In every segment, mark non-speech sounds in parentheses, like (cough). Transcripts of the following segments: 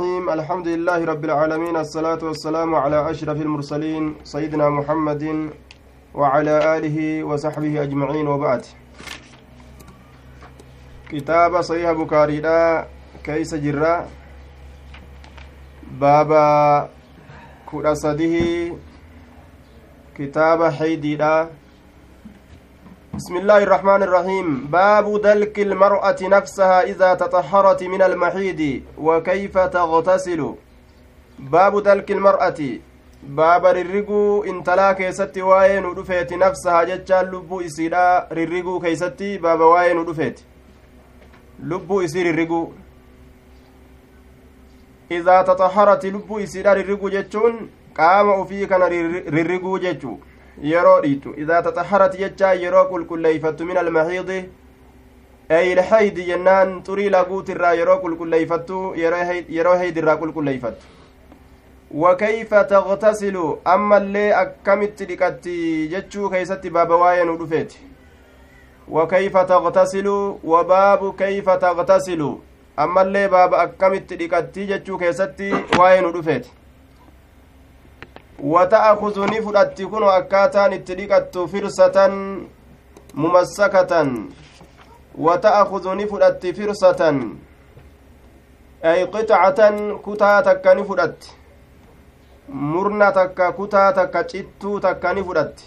الرحيم. الحمد لله رب العالمين الصلاة والسلام على أشرف المرسلين سيدنا محمد وعلى آله وصحبه أجمعين وبعد. كتاب صحيح بكاري كيس جرا بابا كرسده كتاب حيدي بسم الله الرحمن الرحيم. باب دلك المرأة نفسها إذا تطهرت من المحيض وكيف تغتسل. باب دلك المرأة. باب ررقو انتلا كيستي واين ودفيت نفسها جتشان لبو إسيرا ررقو كيستي باب واين ودفيت لبو إسير ررقو. إذا تطهرت لبو إسيرا ررقو جتشون قام كان ررقو جتشو yeroo dhiitu idaa taxaharat jechaa yeroo qulqulleeyfattu min almaxiidi ey ilxaydi jennaan xurii laguutirraa yeroo qulqulleeyfattu yeroo heydirraa qulqulleeyfattu wakayfa taqtasilu ammallee akkamitti dhiqatti jechuu keeysatti baaba waa'ee nu dhufeeti wakayfa taqtasilu wabaabu kayfa taqtasilu ammallee baaba akkamitti dhiqatti jechuu keessatti waa'ee nu dhufeeti wata'akuzu ni fudhatti kuno akkaataan itti dhiqattu firsatan mumassakatan wata'akuzu ni fudhatti firsatan ay qixcatan kutaa takka ni fudhatti murna takka kutaa takka cittuu takka ni fudhatti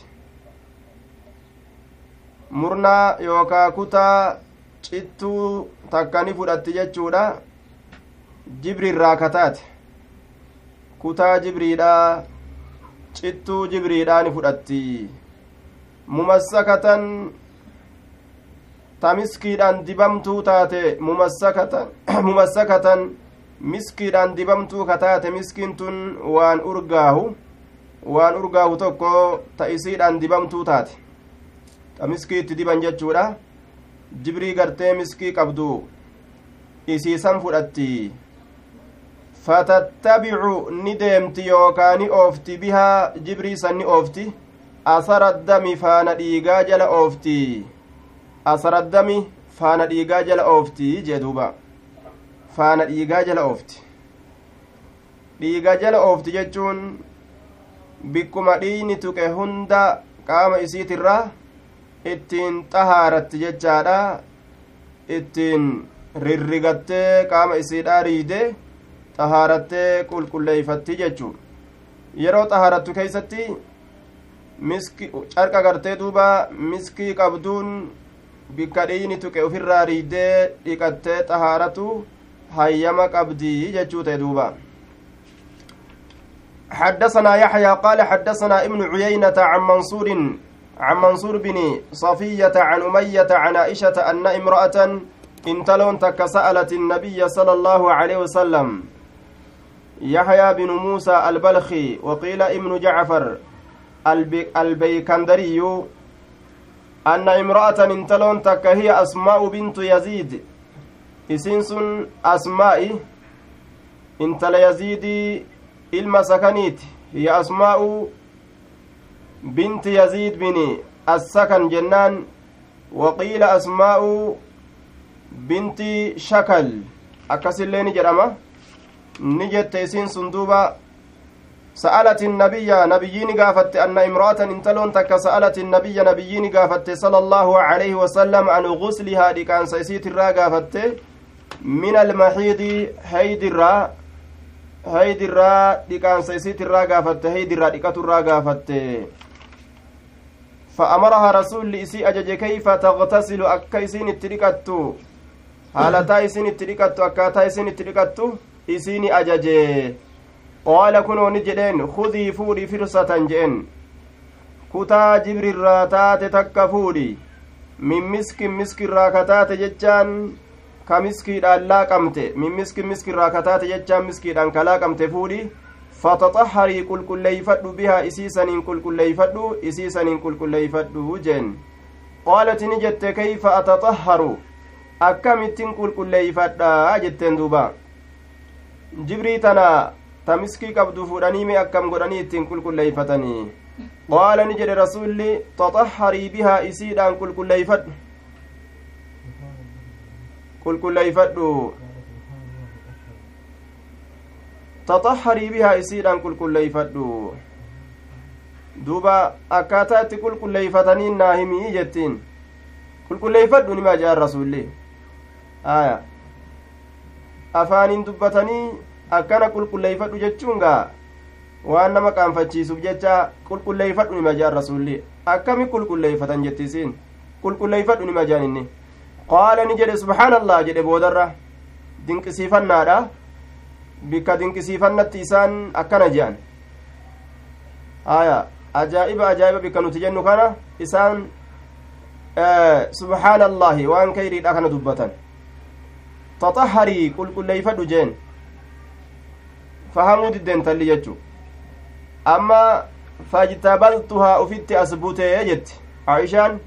murnaa yookaa kutaa cittuu takka ni fudhatti jechuudha jibrirraa kataate kutaa jibriidha cittuu jibriidhaani fudhatti. Mumassakatan ta miskiidhaan dibamtuu taate (clears throat) mumassakatan miskiidhaan dibamtuu ka taate miskiin tun waan urgaahu waan urgaahu tokko ta isiidhaan dibamtuu taate. Ta miskiitti diban jechuudha. Jibrii gartee miskii qabdu isiisan fudhatti fatattabicu ni deemti yookaa ni oofti bihaa jibrii san ni oofti asaraddami faana dhiigaa jala oofti asaraddami faana dhiigaa jala oofti jee duuba faana dhiigaa jala oofti dhiiga jala oofti jechuun bikkuma dhiini tuqe hunda qaama isiitirraa ittiin xahaaratti jechaadha ittiin rirrigattee qaama isiidhaa riidee xahaarattee qulqulleeyfatti jechuun yeroo xahaarattu keeysatti miski carqa gartee duuba miskii qabduun bikka dhiini tuqe ufirraa riiddee dhiqattee xahaaratu hayyama qabdii jechuu ta'e duuba حدثنا يحيى قال حدثنا ابن عيينة عن منصور عن منصور بن صفية عن أمية عن عائشة أن امرأة انتلون تك سألت النبي صلى الله عليه وسلم يحيى بن موسى البلخي وقيل ابن جعفر البيكندري أن امرأة انتلون تك هي أسماء بنت يزيد. إسنس أسماء انتل يزيد إلما سكنيت. هي أسماء بنت يزيد بن السكن جنان. وقيل أسماء بنت شكل. أكسلين جرمه ni jette isiin sun duuba sa'alati nabiyya nabiyyiini gaafatte anna imra'atan intaloon takka sa'alati nabiyya nabiyyiini gaafatte sala allaahu alayhi wasalam an guslihaa dhiqaansa isiitirraa gaafatte min almaxiidi haydirraa haydirraa dhiqaansa isiitirraa gaafatte haydirraa dhiqaturraa gaafatte فأمرها رسول إسي أجج كيف تغتسل أكا إسين التركت حالتا إسين التركت أكاتا إسين التركت isiini ajaje. Qaala kunoo ni jedheen kudii fuudhi firsatan jedhen kutaa jibrirraa taate takka fuudhi. Min miskin miskirraa kataate jechaan ka miskiidhaan laaqamte. Min miskin miskirraa kataate jechaan miskiidhaan ka laaqamte fuudhi. Fataxaharii qulqulleeyfadhu bihaa isiisaniin qulqulleeyfadhu isiisaniin qulqulleeyfadhu jeen. Qaalati ni jette kayfa ataxaharu akkamittin qulqulleeyfadha jetteen duuba jibrii tana ta miskii qabdu fuudhanii mi akkam godhanii ittiin qulqulleeyfatanii qaala ni jedhe rasulli taxaharii bihaa isiidhaan qulqulleeyfadhu qulqulleeyfadhu taxaharii bihaa isiidhaan qulqulleeyfadhu duuba akkaataa itti qulqulleeyfatanii naa himii jettiin qulqulleeyfadhu nima jaan rasulli aya afaaniin dubbatanii akkana qulqulleeyfadhu jechuun gaa waan nama qaanfachiisuuf jecha qulqulleeyfadhu nima jaan rasulli akkami qulqulleeyfatan jettisiin qulqulleeyfadhu nima jaan inni qaala ni jedhe subhaanallah jedhe boodarra dinqisiifannaadha bikka dinqisiifannatti isaan akkana jehan aya ajaa'iba ajaa'iba bikka nuti jennu kana isaan subhaanallaahi waan kayriidha kana dubbatan taxaharii qulqulleeyfadhu jeen. Fahamuu diddeen talli jechu amma fajtabaltuhaa ufitti as butee jetti. Aishaan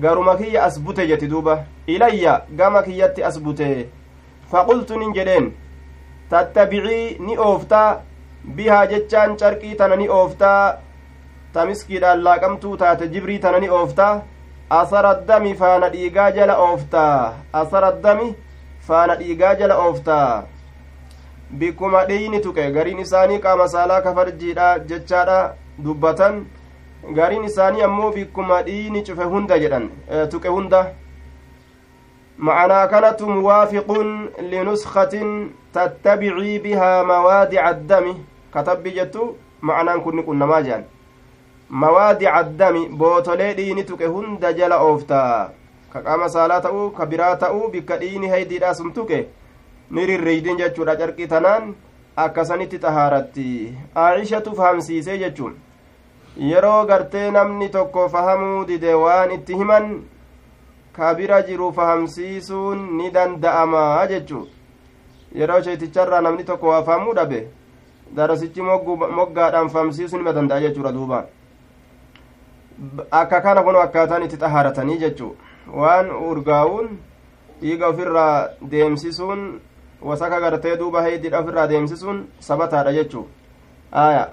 garuma kiyya as bute jetti duuba. Ilayya gama kiyyatti as bute. Faqultu nin jedheen. Tattabicii ni ooftaa? Bihaa jechaan carqii tana ni ooftaa? Ta miskiidhaan laaqamtuu taate jibrii tana ni ooftaa? Asaraddami faana dhiigaa jala ooftaa? Asaraddami faana dhiigaa jala ooftaa bikkuma dhiini tuqe gariin isaanii qaama saalaa kafarjiidha jechaadha dubbatan gariin isaanii ammoo bikkuma dhiini cufe hunda jedhan tuqe hunda معنى كانت موافق لنسخة تتبعي بها موادع الدم كتب جتو معنى كن كنا ما جان موادع الدم بوتولي ديني تك هند جل أوفتا كقام صلاة أو كبيرات أو بكديني هيدي راسم تك نيري الريدين جتشو رجركي تنان akkasanitti xahaaratti aishatu fahamsiisee jechuun yeroo gartee namni tokko fahamuu dide waan itti himan kabira jiru fahamsiisuun ni danda'amaa jechuu yeroo sheeticharraa namni tokko waa fahamuu dhabe darasichi moggaadhaan fahamsiisuu nima danda'a jechuudha duuba akka kana kun akkaataan itti xahaaratanii jechuu waan urgaa'uun dhiiga ofirraa deemsisuun wasaka gartee duuba heydidha ofirraa deemsisuun sabataadha jechuu. Aya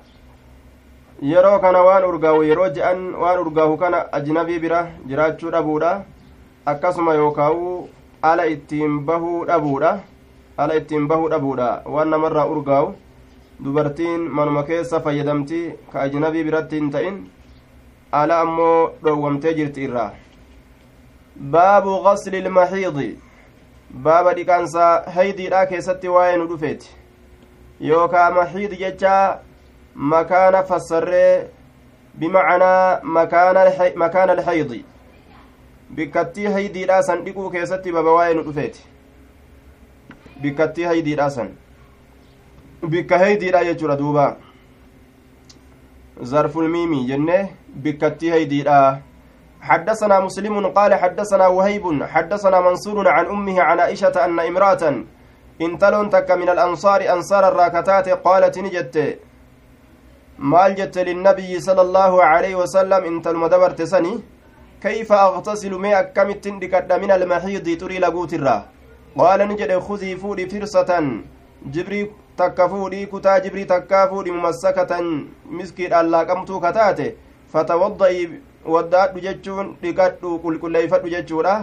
yeroo kana waan urgaawu yeroo je'an waan urgaawu kana ajnabii bira jiraachuu dhabuudha akkasuma yookaa'u ala ittiin bahuu dhabuudha ala ittiin bahuu dhabuudha waan namarraa urgaa'u dubartiin manuma keessa fayyadamti ka ajnabii biratti hin ta'in ala ammoo dhoowwamtee jirti irraa baabu gasli ilmaxiidi baaba dhiqaansa haydiidha keessatti waa'ee nu dhufeeti yookaa maxiid jechaa makaana fassarree bimacanaa makaana alhaydi bikkattii haydiidhaa san dhiquu keessatti baba waa'ee nu dhufeeti bikkattii haydiidhaa san bikka haydiidha jechuudha duuba zarfulmiimi jenne bikkattii haydiidha حدثنا مسلم قال حدثنا وهيب حدثنا منصور عن أمه عن عائشة أن امرأة انتلون تك من الأنصار أنصار الراكتات قالت نجت maal jette linnabiyi sala allaahu aleyhi wasalam intaluma dabarte sani kayfa aqtasilu mee akkamittin dhiqadha min almaxiidi xurii laguutirraa qaala ni jedhe kuzii fuudhi firsatan jibrii takka fuudhii kutaa jibrii takkaa fuudhi mumassakatan miskiidhaan laaqamtuu kataate fatawadda'ii waddaadhu jechuun dhiqadhu qulqulleeyfadhu jechuudha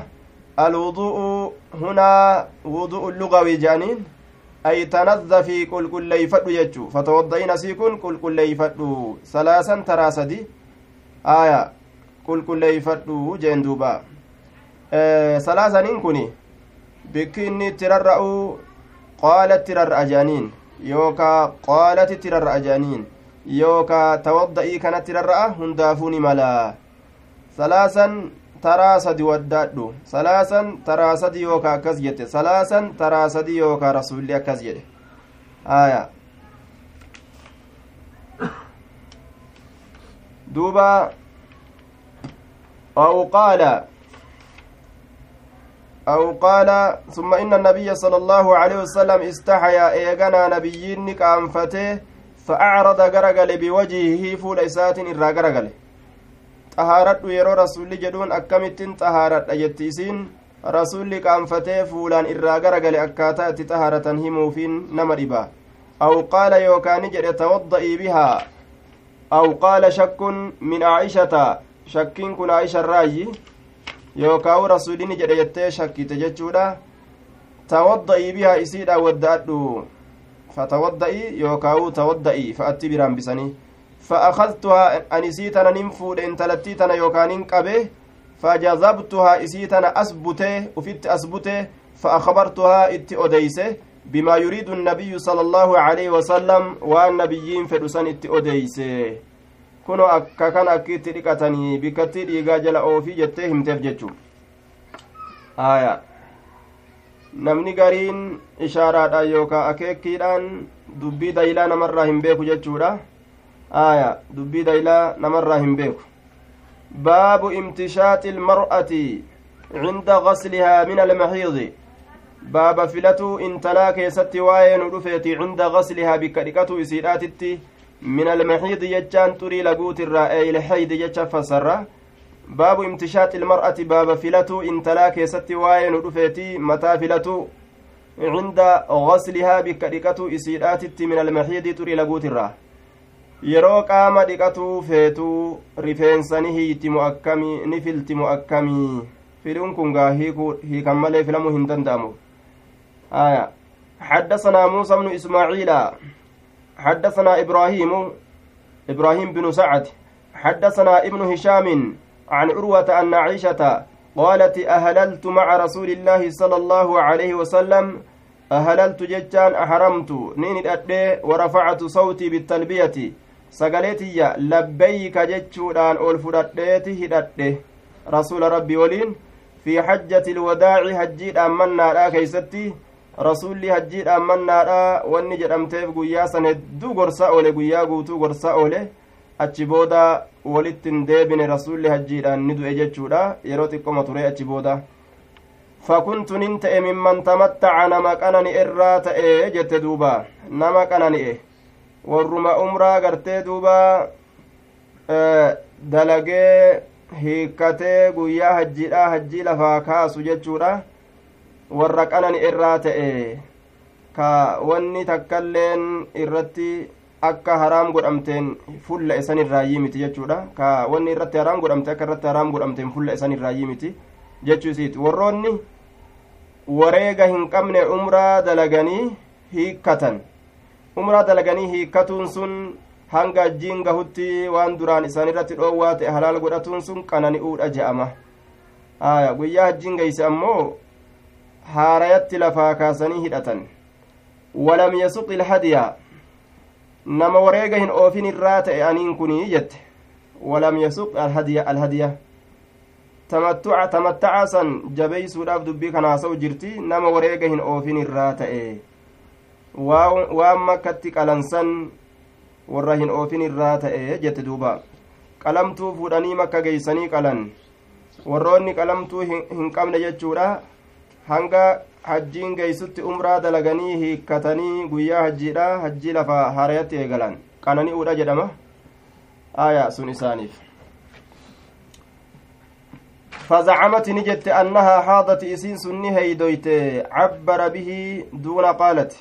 alwudu'u hunaa wudu'u lugawi jedhaniin ay tanaddafi qulqulleeyfadhu jechu fatawadda'iin asii kun qulqulleeyfadhu salaasan taraa sadi aya qulqulleeyfadhu jeen duuba salaasaniin kun bikki inni itti rarra'u qaalatti rarra'a jeaniin yookaa qaalatitti rarra'a jeaniin yookaa tawadda'ii kanatti rarra'a hundaafuu ni mala salaasan taraa sadi waddaadhu salaasan taraa sadi yookaa akkas jette salaasan taraa sadi yookaa rasulli akkas jedhe aya duuba أو قال أو قال ثم إن النبي صلى الله عليه وسلم استحيا إيغانا نبيين كأنفته فأعرض غرغل بوجهه فول إسات إرى غرغل xahaaradhu yeroo rasulli jedhuun akkamittin xahaaradha jetti isiin rasulli qaanfatee fuulaan irraa garagale akkaataa itti xahaaratan himuufiin nama dhiba aw qaala yookaani jedhe tawadda'ii bihaa aw qaala shakkun min aa'ishata shakkiin kun aa'isharraayi yookaawu rasulini jedhe jettee shakkite jechuudha tawadda'ii bihaa isiidha wadda'adhu فتوضئي يوكاو توضئي فأتي برام بسني فأخذتها أنسيتنا ننفود إن تلتيتنا يوكانين قبه فجذبتها إسيتنا أسبته وفت أسبته فأخبرتها إت أديسه بما يريد النبي صلى الله عليه وسلم والنبيين فدسان إت أديسه akka kan akkiitti dhiqatanii bikkatti dhiigaa jala oofii jettee himteef jechuu aya namni gariin ishaaraadhaan yookaa akeekkiidhaan dubbii daylaa namarraa hin beeku jechuudha daylaa namarraa hin beeku baabu imtishaaxi ilmar'ati cinda gaslihaa min almaxiidi baaba filatuu intalaa keessatti waa'ee nu dhufeeti cinda gaslihaa bikka dhiqatuu isiidhaatitti من المحيض يجان تري لقوت الرأي الحيد يجان فسر باب امتشاط المرأة باب فلتو انتلا كيست واين رفيتي متى فلتو عند غسلها بكريكة إسيرات من المحيض تري لقوت الرأي yeroo qaama dhiqatuu feetuu rifeensa ni hiitimu akkamii ni filtimu akkamii filuun kun gaa hiikan malee filamuu hin danda'amu. Aya. حدثنا موسى بن إسماعيل حدثنا إبراهيم إبراهيم بن سعد حدثنا ابن هشام عن عروة أن عائشة قالت أهللت مع رسول الله صلى الله عليه وسلم أهللت ججان أحرمت نين الأدي ورفعت صوتي بالتلبية sagalee tiyya labbeeyka jechuudhaan ol fudhadheeti hidhadhe. Rasuula rabbii waliin fi hajjati ilwadaaci hajjiidhaan mannaadhaa keeysatti rasuulli hajjiidhaan mannaadhaa wanni jedhamteef guyyaa san hedduu gorsa oole guyyaa guutuu gorsa oole achi booda walittin deebine rasuulli hajjiidhaan ni du'e jechuudha. Yeroo xiqqoma ture achi booda. Fakuntu nin ta'e mimman tamattaca nama qanani'e irraa ta'e jette duuba. Nama qanani'e. Warruma umraa gartee duuba dalagee hiikkatee guyyaa hajjiidha hajjii lafaa kaasu jechuudha. Warra qanan irraa ta'e ka wanni takkailleen irratti akka haraam godhamteen fulla isan irraayyii miti jechuudha. Ka wanni irratti haraam godhamte akka irratti haraam godhamteen fulla isan irraayyii miti jechuu isiiti. Warroonni wareega hin qabne umraa dalaganii hiikkatan umraa dalaganii hiikkatuun sun hanga ajjiin gahutti waan duraan isaan irratti dhoowwaa ta'e halaal godhatuun sun qanani'uudha je'ama guyyaa hajjiin geyse ammoo haarayatti lafaa kaasanii hidhatan walam yasuq ilhadiya nama wareega hin oofin irraa ta'e aniin kunii jette walam yasuq alhadiya alhadiya tamattuca tamattaca san jabeeysuudhaaf dubbii haasa'u jirti nama wareega hin oofin irraa ta'e waan makkatti qalansan warra hin oofin irraa ta'e jette duuba qalamtuu fuudhanii makka geeysanii qalan warroonni qalamtuu hin qabne jechuudha hanga hajjiin geeysutti umraa dalaganii hiikkatanii guyyaa hajjiidha hajjii lafa harayatti eegalan qanani'uudha jedhama aya sun isaaniif فزعمت نجت أنها حاضت إسين سني هيدويت عبر به دون قالت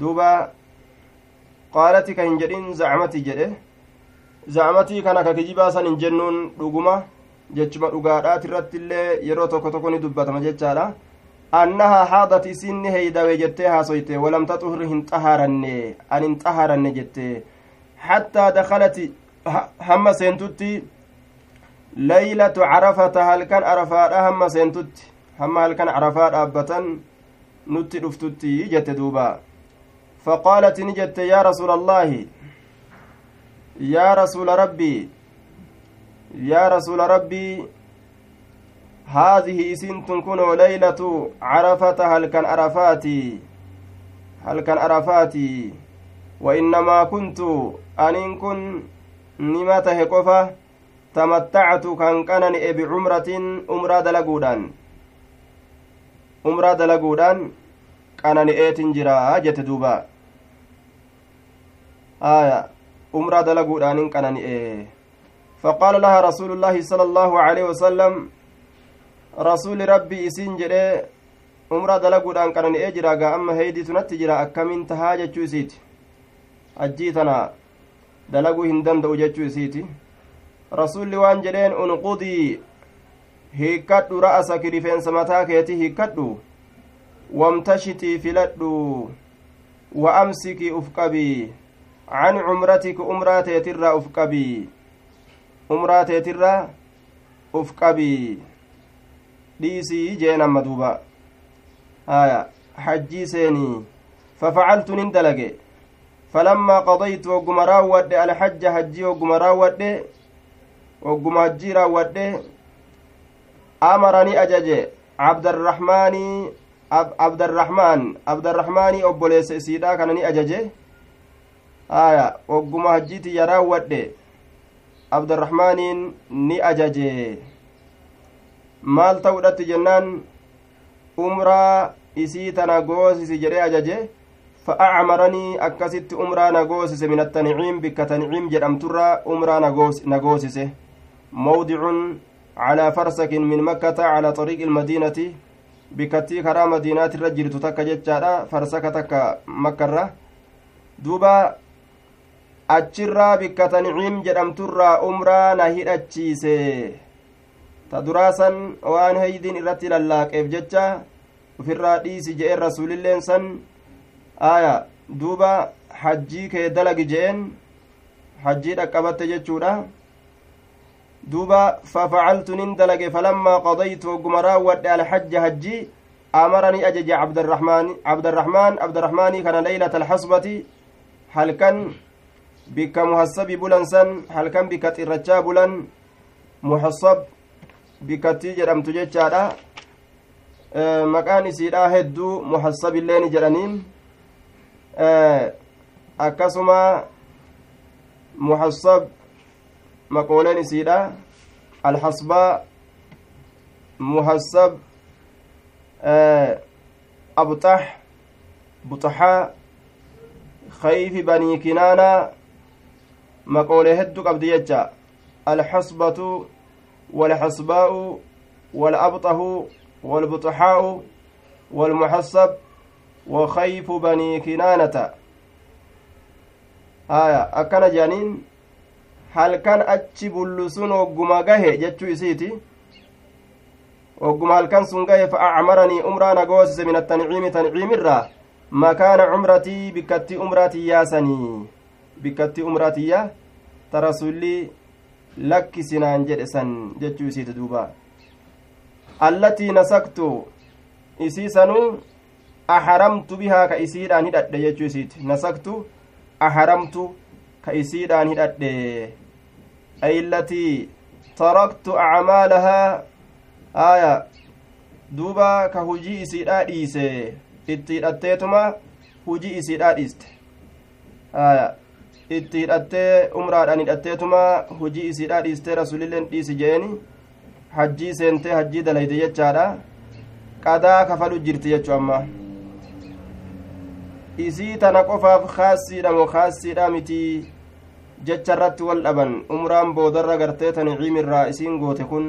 دوبا قالت كهن جرين زعمتي جده زعمتي كان ككجبا سن جنون رقمه jechuma dhugaadhaati irratti illee yeroo tokko tokko ni dubbatama jechaadha annahaa haadat isin ni heydawe jettee haasoyte walam taxuhur hin xahaaranne an hin xahaaranne jette hattaa dakalati hamma seentutti leeylatu carafata halkan arafaadha hamma seentutti hamma halkan arafaa dhaabbatan nutti dhuftutti jette faqaalat ni jette yaa rasuula allaahi yaa rasuula rabbii yaa rasuula rabbii haadihi isintun kunoo leylatu carafata halkan arafaati halkan arafaati wa innamaa kuntu aniin kun nima tahe qofa tamattactu kan qanani'e bicumratin umraa dalaguudhaan umraa dalaguudhaan qanani'eetin jira jette duuba aya umraa dalaguudhaanin qanani'e فقال لها رسول الله صلى الله عليه وسلم رسول ربي إسين جري umraa dalaguudhaan qanani'ee jira gaa amma heeydiitu natti jira akkamiin tahaa jechuu isiiti ajjii tana dalaguu hin danda'u jechuu isiiti rasulli waan jedheen unqudii hiikkadhu ra'asaki rifeensa mataa keetii hiikkadhu wamtashitii filadhu وأمسكي أفقبي عن عمرتك أمرات ترى أفقبي أمرات ترى أفقبي dhiisii jeen amma duuba haya hajjii seenii fafacaltu nin dalage falammaa qadaytu wogguma raawwadhe alhajja hajjii wogguma raawwadhe wogguma hajjii raawwadhe amarani ajaje cabdarraxmaanii abdarraxmaan abdarraxmaanii obboleessa isiidha kana ni ajaje aya wogguma hajjiitiyya raawwadhe abdarraxmaaniin ni ajaje maal ta'uudhatti jennaan umraa isii tana goosisi jedhee ajaje umraa na goosise min attanciim bikka tanciim jedhamturraa umraa na goosise mawdicun calaa farsakin min makkata calaa xariiqi ilmadiinati bikkattii karaa madiinaatirra jirtu takka jechaadha farsaka takka makkarra duuba achirraa bikka tanciim jedhamturraa umraa na hidhachiise ta duraasan waan heydiin irratti lallaaqeef jecha ufirraa dhiisi je'een rasuulilleen san aya duuba hajjii kee dalagi je'een hajjii dhaqqabatte jechuudha duuba fafacaltu nin dalage falammaa qadaytu hogguma raawwadhe alhajja hajjii amaranii ajaje cabdarraxmaan abdarraxmaanii kana leylata alxasbati halkan bikka muhassabi bulan san halkan bikka xirrachaa bulan muhassab bikkattii jedhamtu jechaadha maqaan isiidha hedduu muhassabillee ni jedhaniin akkasuma muhassab maqooleen isiidha alhasbaa muhassab abxax buxaxaa kayfi banii kinaanaa maqoolee hedduu qabdi jecha alxasbatu والحصباء والأبطه والبطحاء والمحصب وخيف بني كنانة آية أكن جانين halkan achi bullusun ogguma gahe jechuu isiiti ogguma halkan sun gahe fa acmaranii umraa na goosise min attanciimi tanciimirraa makaana cumratii bikkattii umraatiyyaasanii bikkattii umraatiyya ta rasulli lakkisinaan jedhe san jechuu isiiti duuba allatii nasaktu isii sanuu aharamtu bihaa ka isiidhaan hidhadhe jechuu isiiti nasaktu aharamtu ka isiidhaan hidhadhe ay allatii taraktu acmaalahaa aya duuba ka hujii isiidhaa dhiise itti hidhatteetuma hujii isiidhaa dhiiste aya itti hidhattee umraadhaan hidhatteetuma hujii isiidhaa dhiistee rasulilleen dhiisi jeeni hajjii seentee hajjii dalayte jechaadha qadaa kafalu jirti jechu amma isii tana qofaaf kaassiidha moo kaassiidha mitii jecha irratti wal dhaban umraan boodarra gartee tanciimirraa isiin goote kun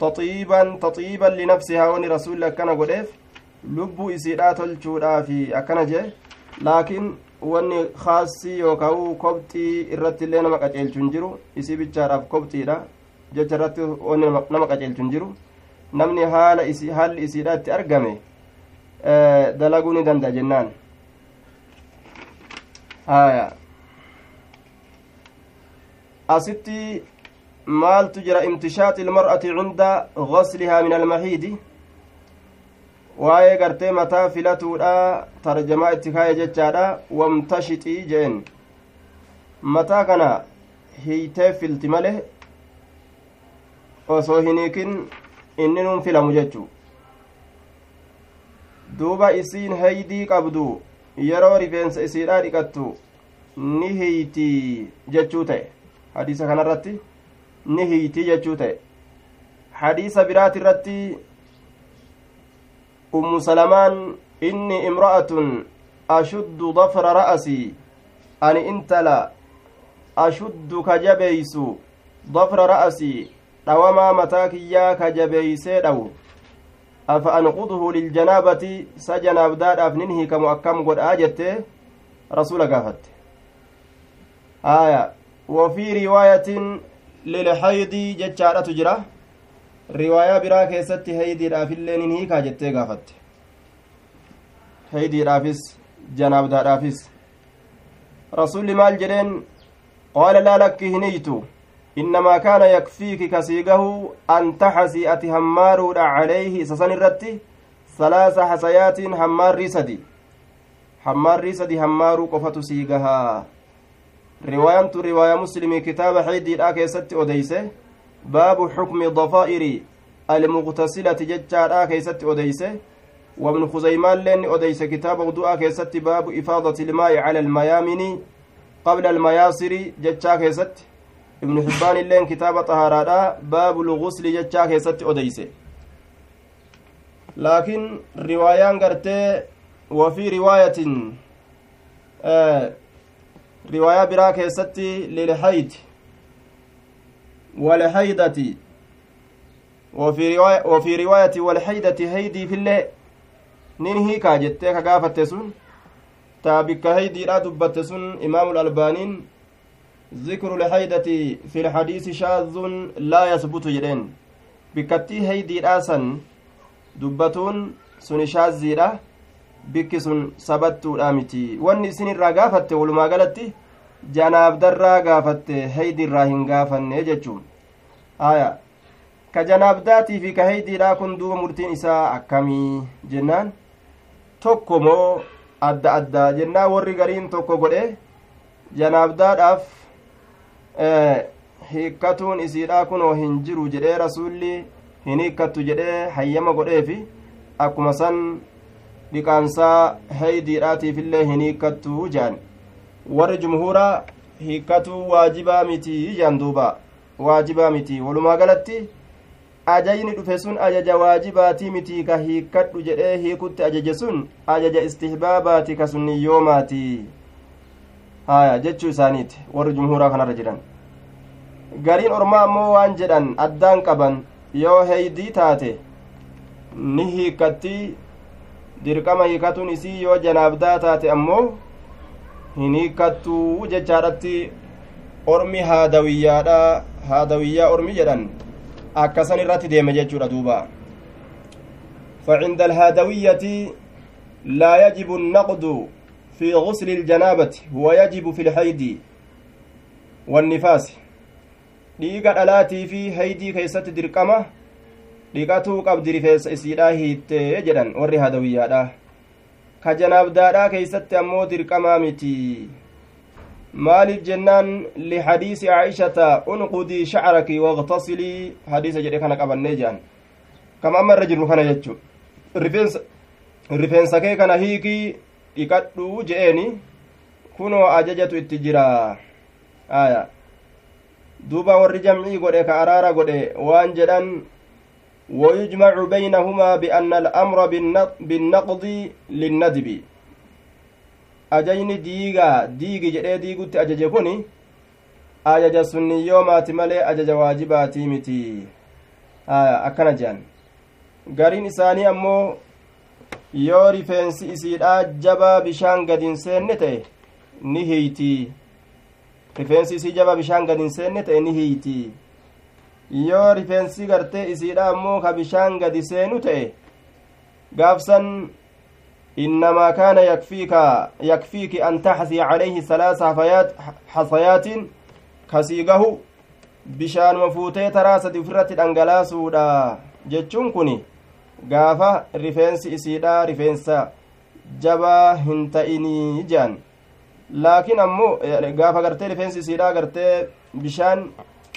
taxiiban taxiiban linafsihaa wani rasulli akkana godheef lubbuu isiidhaa tolchuudhaafi akkana jee laakiin wanni khaasii yookaan kobxii irratti illee nama qaceelchu hin jiru isii bichaadhaaf kobxiidha jecha irratti nama qaceelchu hin jiru namni haala isii haalli isiidha itti argame dalaguu ni danda'a jennaan haya asitti maaltu jira imtishaati ilmar'ati cinda gaslihaa min almahiidi waa'ee gartee mataa filatuudha tarjamaa itti kaaye jechaadha. Wamtashixii jeen. Mataa kana hiitee filti male osoo hin hiikin inni nun filamu jechu. Duuba isiin heydii qabdu yeroo rifeensa isiidhaa dhiqattu ni hiiti jechuu ta'e. Hadiisa kanarratti ni hiiti jechuu ta'e. Hadiisa biraati irratti imra'atun ashuddu dafra ra'asii ani intala ashuddu ka jabeeysu dafra ra'asii dhawamaa mataa kiyyaa ka jabeeysee dhawu afa anquduhu liljanaabati sa janaabdaadhaaf nin hiikamu akkam godhaa jette rasula gaafatte aya wafii riwaayatin lilxaydi jechaadhatu jira riwaayaa biraa keessatti heydiidhaafillee nin hiikaa jettee gaafatte heydiidhaafis janaabdaadhaafis rasuulli maal jedheen qaala laa lakki hiniytu innamaa kaana yakfiiki kasiigahu an taxasii ati hammaaruudha calayhi isa san irratti salaasa hasayaatiin hammaarrii sadi hammaarrii sadi hammaaruu qofatu siigahaa riwaayantu riwaayaa muslimii kitaaba xiiddiidhaa keessatti odeyse baabu xukmi dafaa'iri almuqtasilati jechaadhaa keessatti odeyse لين أديس كتاب وضوء كيست باب إفاضة الماء على الميامن قبل المياسر جتشا كيست. ابن حبان لين كتاب طهارة باب الغسل جتشا كيست أديس لكن روايان قرتي وفي رواية آه رواية برا كيست للحيد والحيدة وفي رواية, وفي رواية والحيدة هيدي في nin hiikaa jettee ka gaafatte sun taa bikka haydiidha dubbatte sun imaamu albaaniin ذكر الحيدة في الحديث شاذ لا يثبت haydiidha san dubbatuun sun shaazziidha bikki sun sabattuudha miti wanni isin irraa gaafatte walumaa galatti janaabdarraa gaafatte haydiirraa hin gaafanne jechuun aya ka janaabdaatii fi ka haydiidha kun duuba murtiin isaa akkamii jennaan tokko moo adda addaa jennaa warri gariin tokko godhe janaabdaadhaaf hiikkatuun isiidhaa kunoo hin jiru jedhee rasuulli hin hiikkattu jedhee hayyama godheefi akkuma san dhiqaansaa heydiidhaatiifillee hin hiikkattu jedhan warri jumhuuraa hiikkatuu waajibaa miti jedhan duuba. Waajibaa miti. Walumaa galatti ajajni dhufe sun ajaja waajibaatii mitii ka hiikkadhu jedhee hiikutti ajaje sun ajaja istihbaabaati ka sunniyyoomaati haya jechuu isaaniiti. Warri jumhuuraa kanarra jiran. Gariin ormaa ammoo waan jedhan addaan qaban yoo heeydii taate ni hiikkatti. Dirqama hiikatuun isii yoo janaabdaa taate ammoo hin hiikkattuu jechaadhatti ormi haadawiyyaadha haadawiyyaa ormi jedhan akkasan irratti deeme jechuudha duuba فعند الهادوية لا يجب النقد في غسل الجنابة ويجب في الحيض والنفاس dhiiga dhalaatii fi haydii keessatti dirqama dhiqatuu qabdi rifeensa isiidhaa hiittee jedhan warri hadawiyyaadha ka janaabdaadhaa keeysatti ammoo dirqamaa miti maaliif jennaan lihadiisi caishata unqudii shacraki waqtasilii hadiisa jedhe kana qabannee jehan kama amma irra jirru kana jechu rifeensa kee kana hiikii dhiqadhuu je'eeni kunoo ajajatu itti jira aya duuba warri jamcii godhe ka araara godhe waan jedhan ويجمع بينهما بأن الأمر بالنقض للندب ajajni diigaa diigi jedhee diigutti ajaje kun ajaja sunniyoomaati malee ajaja waajibaatii miti akkana jehan gariin isaanii ammoo yoo rifeensi isiidhaa jabaa bishaan gadin seenne ta'e ni hiyti rifeensi isii jabaa bishaan gadin seenne ta'e ni hiyti yoo rifeensi gartee isiidhaa ammoo ka bishaan gadi seenu ta'e gaafsan إنما كان يكفيك يكفيك أن تحثي عليه ثلاث حفيات حصيات كسيقه bishaan mafuutee taraa sadi ofirratti dhangalaasuudha jechuun kun gaafa rifeensi isiidha rifeensa jabaa hin ta'inii jedhan laakiin ammoo gaafa gartee rifeensi isiidha gartee bishaan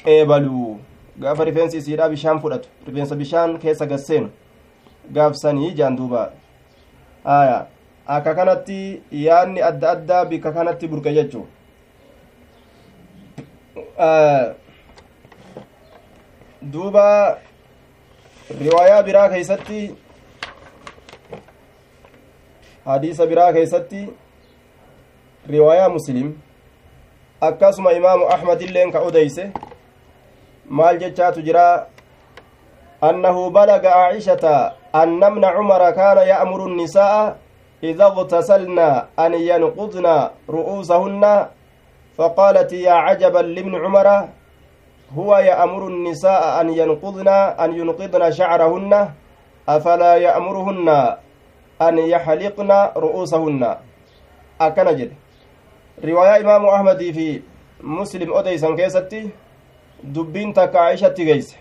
qeebalu gaafa rifeensi isiidha bishaan fudhatu rifeensa bishaan keessa gasseenu gaafsanii jedhan duuba aya akka kanatti yaadni adda addaa bikka kanatti burqe jechuu duuba riwaayaa biraa keeysatti hadiisa biraa keeysatti riwaayaa muslim akkasuma imaamu ahmad illeen ka odeyse maal jechaatu jira? Annahu balaga aishata أن ابن عمر كان يأمر النساء إذا اغتسلن أن ينقضن رؤوسهن فقالت يا عجبا لابن عمر هو يأمر النساء أن ينقضن أن ينقضن شعرهن أفلا يأمرهن أن يحلقن رؤوسهن jedhe. Riwaayaa imaamu ahmadii fi muslim odeysan keessatti dubbiin takka aishatti geeyse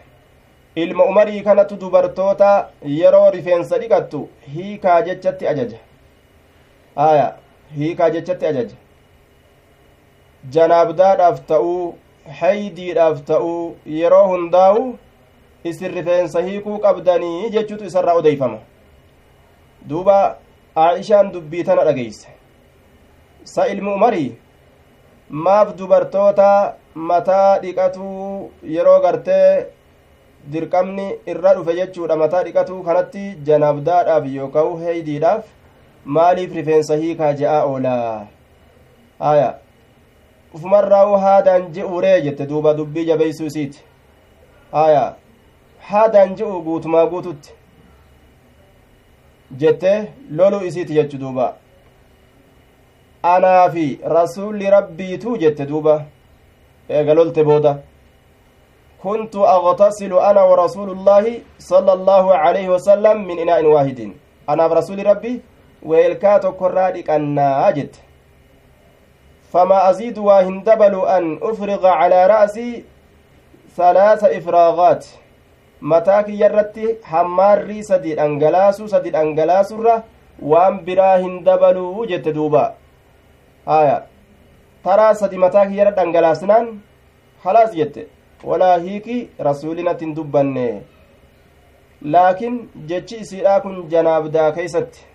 ilma umarii kanatu dubartoota yeroo rifeensa dhiqattu hiikaa jechatti ajaja aya hiikaa jechatti ajaja janaabdaadhaaf ta'uu haydiidhaaf ta'uu yeroo hundaa'u isin rifeensa hiikuu qabdanii jechuutu isarraa odeeyfama duuba aishaan dubbii tana dhageeyse sa ilmi umarii maaf dubartoota mataa dhiqatuu yeroo gartee dirqamni irra dhufe jechuudha. Mataa dhiqatuu kanatti janaabdaadhaaf yookaan heeydiidhaaf maaliif rifeensa hiikaa je'aa oolaa haya ufumarraa haadaan je'uuree jette duuba dubbii jabeeysuu isiiti haya haadaan je'u guutumaa guututti jette loluu isiiti jechu duuba. Anaa fi rasuulli rabbiituu jette duuba eega lolte booda كنت أغتسل أنا ورسول الله صلى الله عليه وسلم من إناء واحد. أنا برسول ربي ويلكاتو كرادك الناجد فما أزيد وهندبل أن أفرغ على رأسي ثلاث إفراغات. متاك يرتي حماري سديد أنجلاسو سديد أنجلاسو biraa hin dabaluu jette duuba haya taraa sadi mataa kiyyara dhangalaasnaan halaas jette walaa hiiki rasuulinatti hin dubbanne laakiin jechi isiidhaa kun janaabdaa keeysatti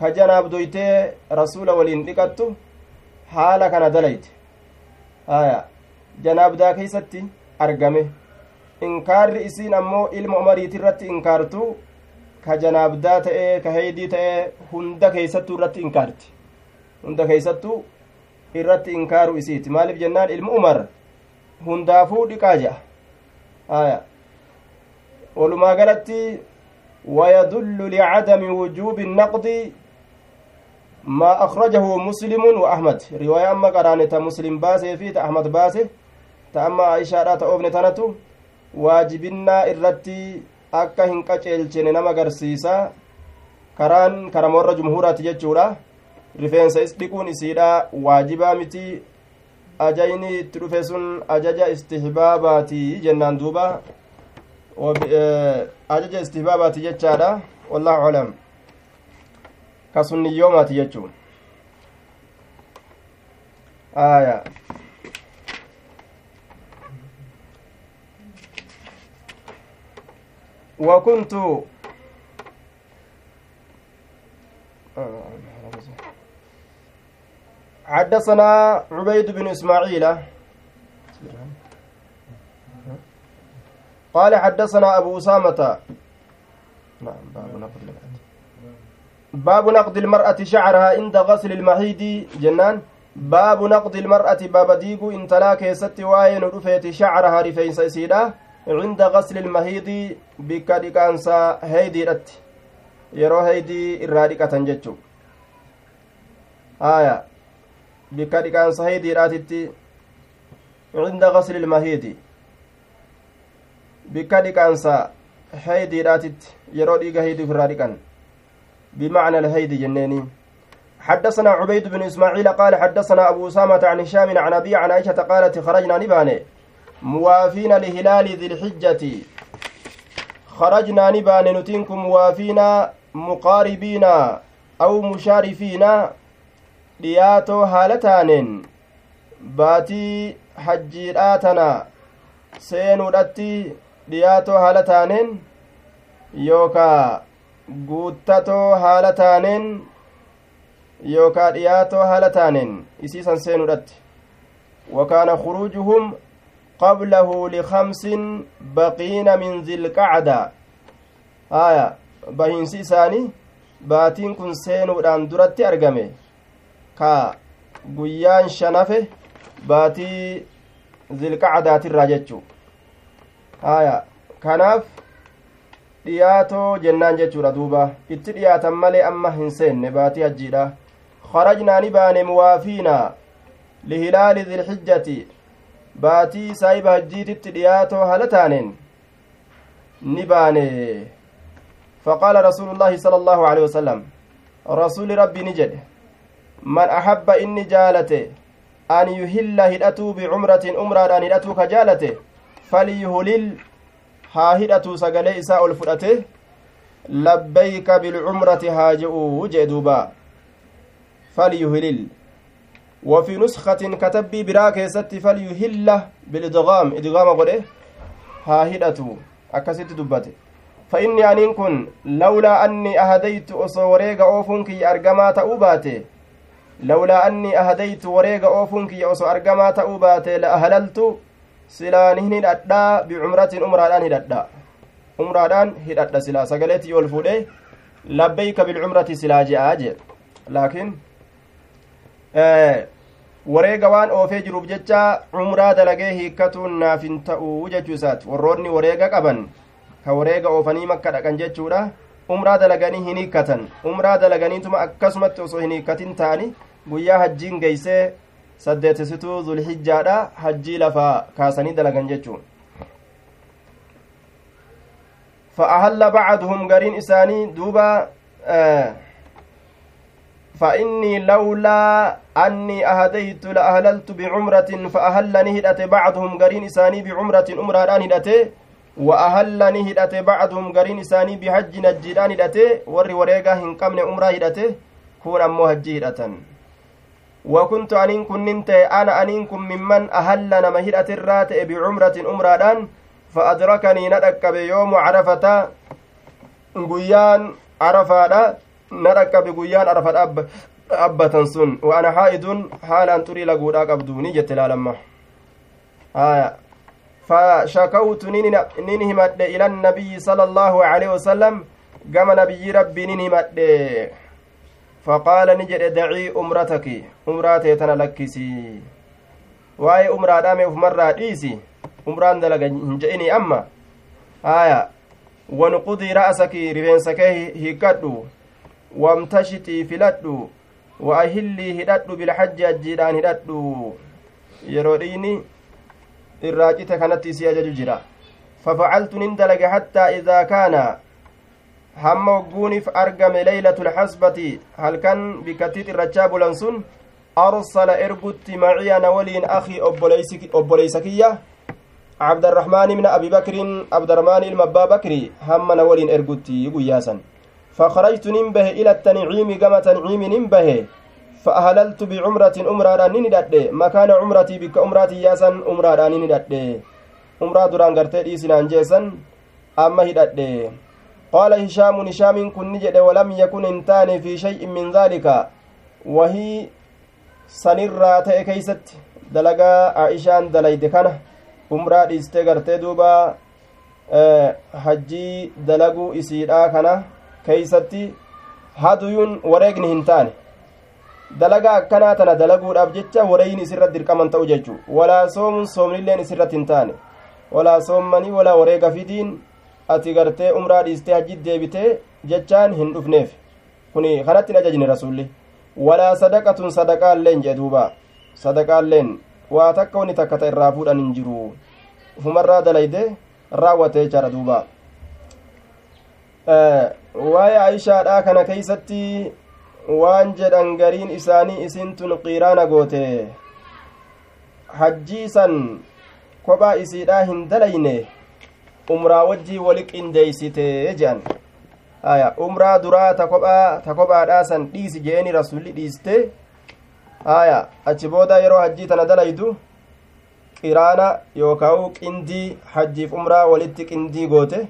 ka janaabdoytee rasuula waliin dhiqattu haala kana dalayte haya janaabdaa keeysatti argame inkaarri isiin ammoo ilma umariiti irratti inkaartu ka janaabdaa ta'ee ka heeydii ta'ee hunda keeysattuu irratti inkaarti hunda keeysattuu irratti inkaaru isiiti maaliif jennaan ilmu umar hundaafuu dhiqaa je'a aya walumaa galatti ويدل لعدم وجوب النقد ما أخرجه مسلم وأحمد رواية أما قرانة مسلم باسه في أحمد باسه تأما عائشة لا تأوبن تنتو واجبنا إرتي akka hin qaceelchine nama garsiisa karaan karamoorra jumhuuraati jechuudha rifeensa is dhiquun isiidha waajibaa miti ajayni itti dhufe sun ajaja istihbaabaati jennaan duuba ajaja istihbaabaati jechaadha wallahu alam ka sunniyyoomaati jechuun aya وكنت حدثنا عبيد بن إسماعيل. قال حدثنا أبو أسامة. نعم باب نقد باب نقد المرأة شعرها عند غسل المحيض. جنان. باب نقد المرأة باب ديقو انتلا كيست واين رفيت شعرها رفين سيسيدا عند غسل المهيض بك ديكانسا هيدي heydii irraa dhiqatan jechuu haya bikka dhiqaansa heydiidhaatitti cinda gasli ilmahiidi bikka dhiqaansa heydiidhaatitti yeroo dhiiga heydii irraa dhiqan بمعنى الهيد جنيني. حدثنا عبيد بن إسماعيل قال حدثنا أبو أسامة عن هشام عن أبي عن عائشة قالت خرجنا نباني. موافين لهلال ذي الحجة. خرجنا نبان نتنكم موافين مقاربين أو مشارفين. Dhiyaatoo haala taaneen baatii hajjiidhaatana seenuudhatti dhiyaatoo haala taaneen yookaa guuttatoo haala taaneen yookaa dhiyaatoo haala taaneen isiisan seenuudhatti wakaana khuruujuhum qablahu likamsin baqiina min zilqacda. Haya bahiinsi isaanii baatiin kun seenuudhaan duratti argame ka guyyaan shanafe baatii zilqacdaatirraa jechuu. Haya kanaaf dhiyaatoo jennaan jechuudha duuba. Itti dhiyaatan malee amma hin seenne baatii hajjiidha kharajnaa ni baane muwaafiina lihilaali dilxijjati baatii saahiba hajjiititti dhiyaatoo hala taaneen ni baane. Faqaala rasuulu llaahi sala allaahu alehi wasalam rasuuli rabbii ni jaalate an yuhilla hidhatuu bicumratin umraadhaan hidhatuu ka jaalate falyuhlil haa hidhatuu sagalee isaa ol fudhate labbayka bilcumrati haa je'uu jee duuba falyuhlil وفي نسخة كتبي برا كيستي فليهل بالإدغام إدغام قده ها هدتو أكست دبته فإني أنين كن لولا أني أهديت أصوريغ أوفنك أرقما تأوباته لولا أني أهديت وريغ أوفنك أصو أرقما تأوباته لأهللت سلانهن هدأ بعمرة أمرادان هدأ أمرادان هدأ سلا سقلتي والفوده لبيك بالعمرة سلا جاء لكن wareega waan oofee jiruuf jecha cumraa dalagee hiikkatuun naaf hin ta'uu jechuu isaati warroonni wareega qaban ka wareega oofanii makka dhaqan jechuudha umraa dalaganii hin hiikkatan umraa dalaganiituma akkasumatti osoo hin hiikkatin ta'ani guyyaa hajjiin geeysee saddeetisituu zulhijjaadha hajjii lafaa kaasanii dalagan jechuun. فأهل بعضهم قرين إساني دوبا آه فإني لولا أني أهديت لأهللت بعمرة فأهلني هدأت بعضهم قرين إساني بعمرة أمران هدأت وأهلني هدأت بعضهم قرين إساني بحج نجدان هدأت ور وريقا هنقمن أمرا هدأت كون أمو هجي هدأت وكنت أنين كن ننت أنا أنين كن ممن أهل نما هدأت الرات بعمرة أمران فأدركني ندك بيوم عرفة. قيان عرفة guyyaan arafa dhaabbatan sun wa ana haa'idun haalaan xurii laguudhaa qabdu ni jette laalamma haya فشكوت نين همد إلى النبي صلى الله عليه وسلم كما نبي ربي فقال نجد دعي أمرتك أمراتي تنلكسي واي أمرا دامي مرة ديسي أمران دلق هنجئني أما آية ونقضي هيكدو filadhu wa ahillii hidhadhu bilhajji ajjiidhaan hidhadhu yeroo dhiini irraa cite kanatti isii ajaju jira fafacaltu nin dalage hattaa idaa kaana hamma wagguunif argame leylatu lxasbati halkan bikkattii xirrachaa bulan sun arsala ergutti maciya na waliin akii obboleysa kiyya cabdarahmaan ibna abi bakrin abdarahmaan ilma abbaa bakri hamma na waliin ergutti guyyaasan فخرجت ننبه إلى التنعيم كما تنعيم ننبه فأهللت بعمرة أمرا نندد مكان عمرتي بك أمراتي ياسا أمرا نندد أمرا دران قرتي إيسنان جيسا أما هدد قال هشام هشام كن نجد ولم يكن انتان في شيء من ذلك وهي سنرا تأي كيست دلقا عائشان دليد كان أمرا ديستي قرتي دوبا أه hajjii dalaguu isiidhaa kana keeysatti haduyuun wareegni hin taane dalagaa akkanaa tana dalaguudhaaf jecha wareeyni isirratti dirqaman ta'u jechu walaa soomuun soomnilleen isirratti hin taane walaa soommanii walaa wareega fidiin ati gartee umraa dhiistee hajjit deebitee jechaan hin dhufneef. Kuni kanatti hin ajajne rasulli walaa sadaqatun sadaqaalleen jee duuba. Sadaqaalleen waa takka wani takka ta irraa fuudhan hin jiru. Ufumarraa dalayde raawwate jechaadha duuba. Waa'ee aishaadhaa kana keeysatti waan jedhan gariin isaanii isintun qiiraana goote. Hajjii san kophaa isiidhaa hin dalayne umraa wajjii wali qindeeysite jedhan aya umraa duraa ta kophaa ta kophaadhaa san dhiisi jeeni rasulli dhiiste aya achi booda yeroo hajjii tana dalaydu qiraana yookaan qindii hajjiif umraa walitti qindii goote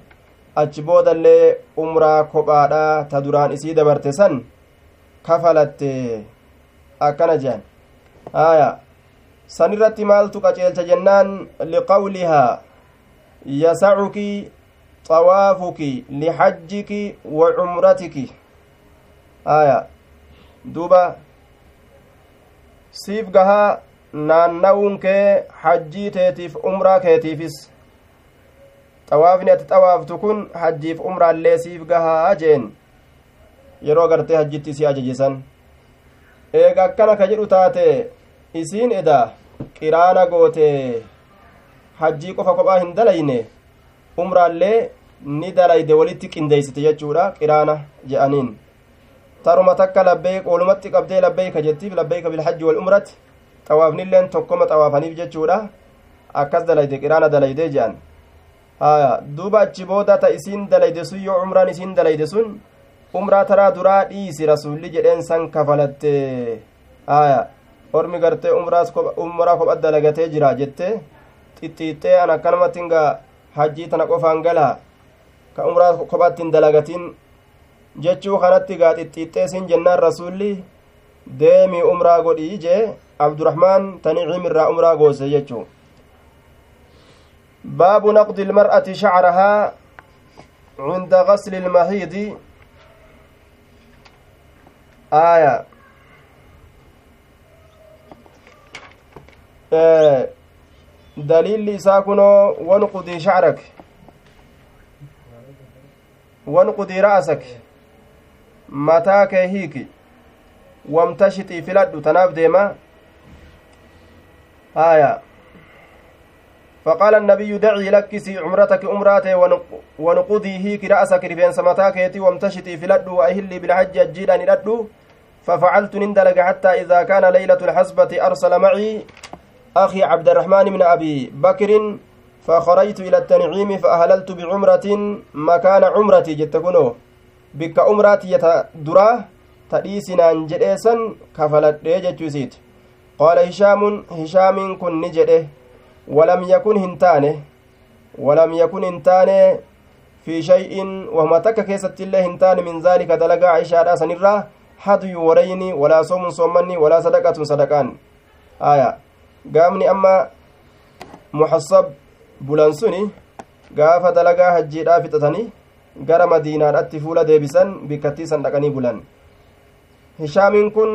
achi boodallee umraa kophaadhaa ta duraan isii dabarte san kafalatte akkana jehan aya san irratti maaltu qaceelcha jennaan liqawlihaa yasacuki xawaafuki lixajjiki wa cumratiki. Aya. Duuba. Siif gahaa naanna'uun kee hajjii teetiif umraa keetiifis. Xawaafni ati xawaaftu kun hajjiif umraallee siif gahaa jeen. Yeroo gartee hajjitti isii ajajisan eega akkana ka jedhu taate isiin eda qiraana goote hajjii qofa kophaa hin dalayne umraallee ni dalayde walitti qindeeysite jechuudha qiraana je'aniin taruma takka labbeeyk olumatti qabdee labbeeyka jettiif labbeeyka bilhajji wal umratti xawaafnilleen tokkoma xawaafaniif jechuudha akkas dalayde qiraana dalayde jedhan haya duuba achi booda ta isiin dalayde sun yoo umraan isiin dalayde sun umraa taraa duraa dhiisi rasulli jedheen san kafalatte haya ormi gartee umraa kophat dalagatee jira jette xixxiixxee an akkanumatti nga hajjii tana qofaan galaa ka umraa kophatti hin dalagatin jechuu kanatti gaa xixxiixxee sin jennaan rasulli deemii umraa godhii jee abdurahmaan taniciim irraa umraa goose jechuu baabu naqdi ilmar'ati shacrahaa cinda gasli ilmahiidi aaya daliilli isaa kunoo wanqudii shacrak wanqudii ra'asak mataa kee hiiki wamtashixii filadhu tanaaf deema آية. فقال النبي دعي لكسي عمرتك أمراتي ونقضي هيك رأسك رفين سمتاك يتي وامتشتي في لدو وأهلي بالحج الجيلان لدو ففعلت نندلق حتى إذا كان ليلة الحسبة أرسل معي. أخي عبد الرحمن من أبي بكر فخرجت إلى التنعيم فأهللت بعمرة مكان عمرتي جتكنو بك عمراتي يتدراه تديسنان جديسا كفلت ريجت قال هشام هشام كن نجده ولم يكن هنتانه ولم يكن هنتانه في شيء وهما تك كيست الله هنتان من ذلك دلقا عائشة سنرة حدي وريني ولا صوم صومني ولا صدقة صدقان. آية. قامني أما محصب بلانسوني gaafa dalagaa hajjiidhaa fixatanii gara madiinaadhatti fuula deebisan bikkattii san dhaqanii bulan hishaamiin kun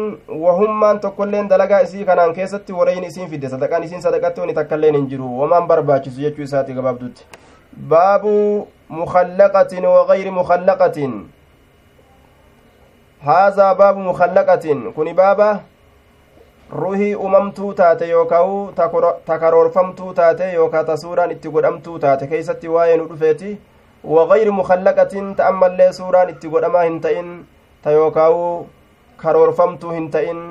wahummaan tokkoilleen dalagaa isii kanaan keessatti wareen isiin fidde sadaqaan isiin sadaqatti wani takkailleen hin jiru wamaan barbaachisu jechuu isaati gabaabdutti baabu mukallaqatin wagayri mukallaqatin haazaa baabu mukallaqatin kuni baaba ruhii umamtuu taate yookaa'u takaroorfamtuu taate yookaa ta suuraan itti godhamtuu taate keeysatti waa'ee nu dhufeeti wagayri mukallaqatin ta ammallee suuraan itti godhamaa hin ta'in ta yookaa'u karoorfamtuu hin ta'in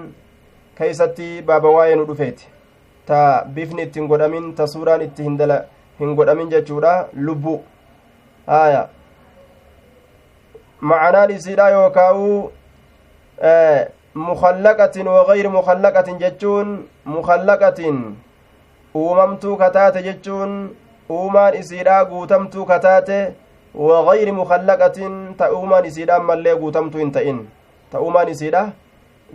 keeysatti baaba waa'ee nu dhufeeti ta bifni itti hin godhamin ta suuraan itti hin godhamin jechuudha lubbu haya macanaan isiidha yookaa'u mukallaqatin wagayri mukallaqatin jechuun mukallaqatin uumamtuu kataate jechuun uumaan isiidha guutamtuu kataate wagayri mukallaqatin ta uumaan isiidha ammallee guutamtuu hin ta'in ta'umaan isiidha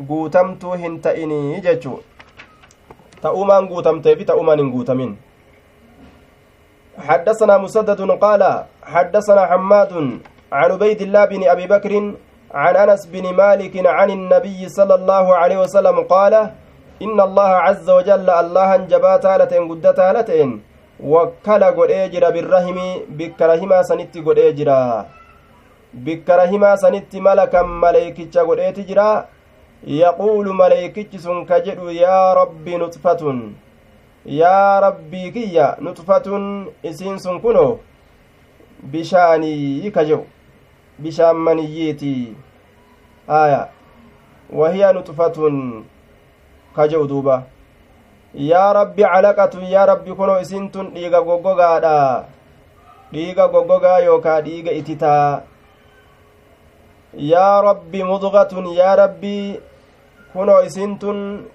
guutamtuu hin ta'inii jechuu ta'umaan guutamtee fi ta'umaan hin guutamin حدثنا مسدد قال حدثنا حماد عن عبيد الله بن ابي بكر عن انس بن مالك عن النبي صلى الله عليه وسلم قال ان الله عز وجل الله جباتا لتين قدتا لتين وكل قد اجر بالرحم بكرهما سنت قد sanitti malakan maleeykicha godheeti jira yaquulu maleeykichi sun ka jedhu yaa rabbi nutfatun yaa rabbii kiyya nutfatun isiin sun kuno bishaanii ka jedhu bishaan maniyyiiti aya wahiya nutfatun ka jedhu duuba yaa rabbi calaqatun yaa rabbi kuno isiin tun dhiiga goggogaadha dhiiga goggogaa yookaa dhiiga ititaa yaa rabbi mudgatun yaa rabbii kunoo isintun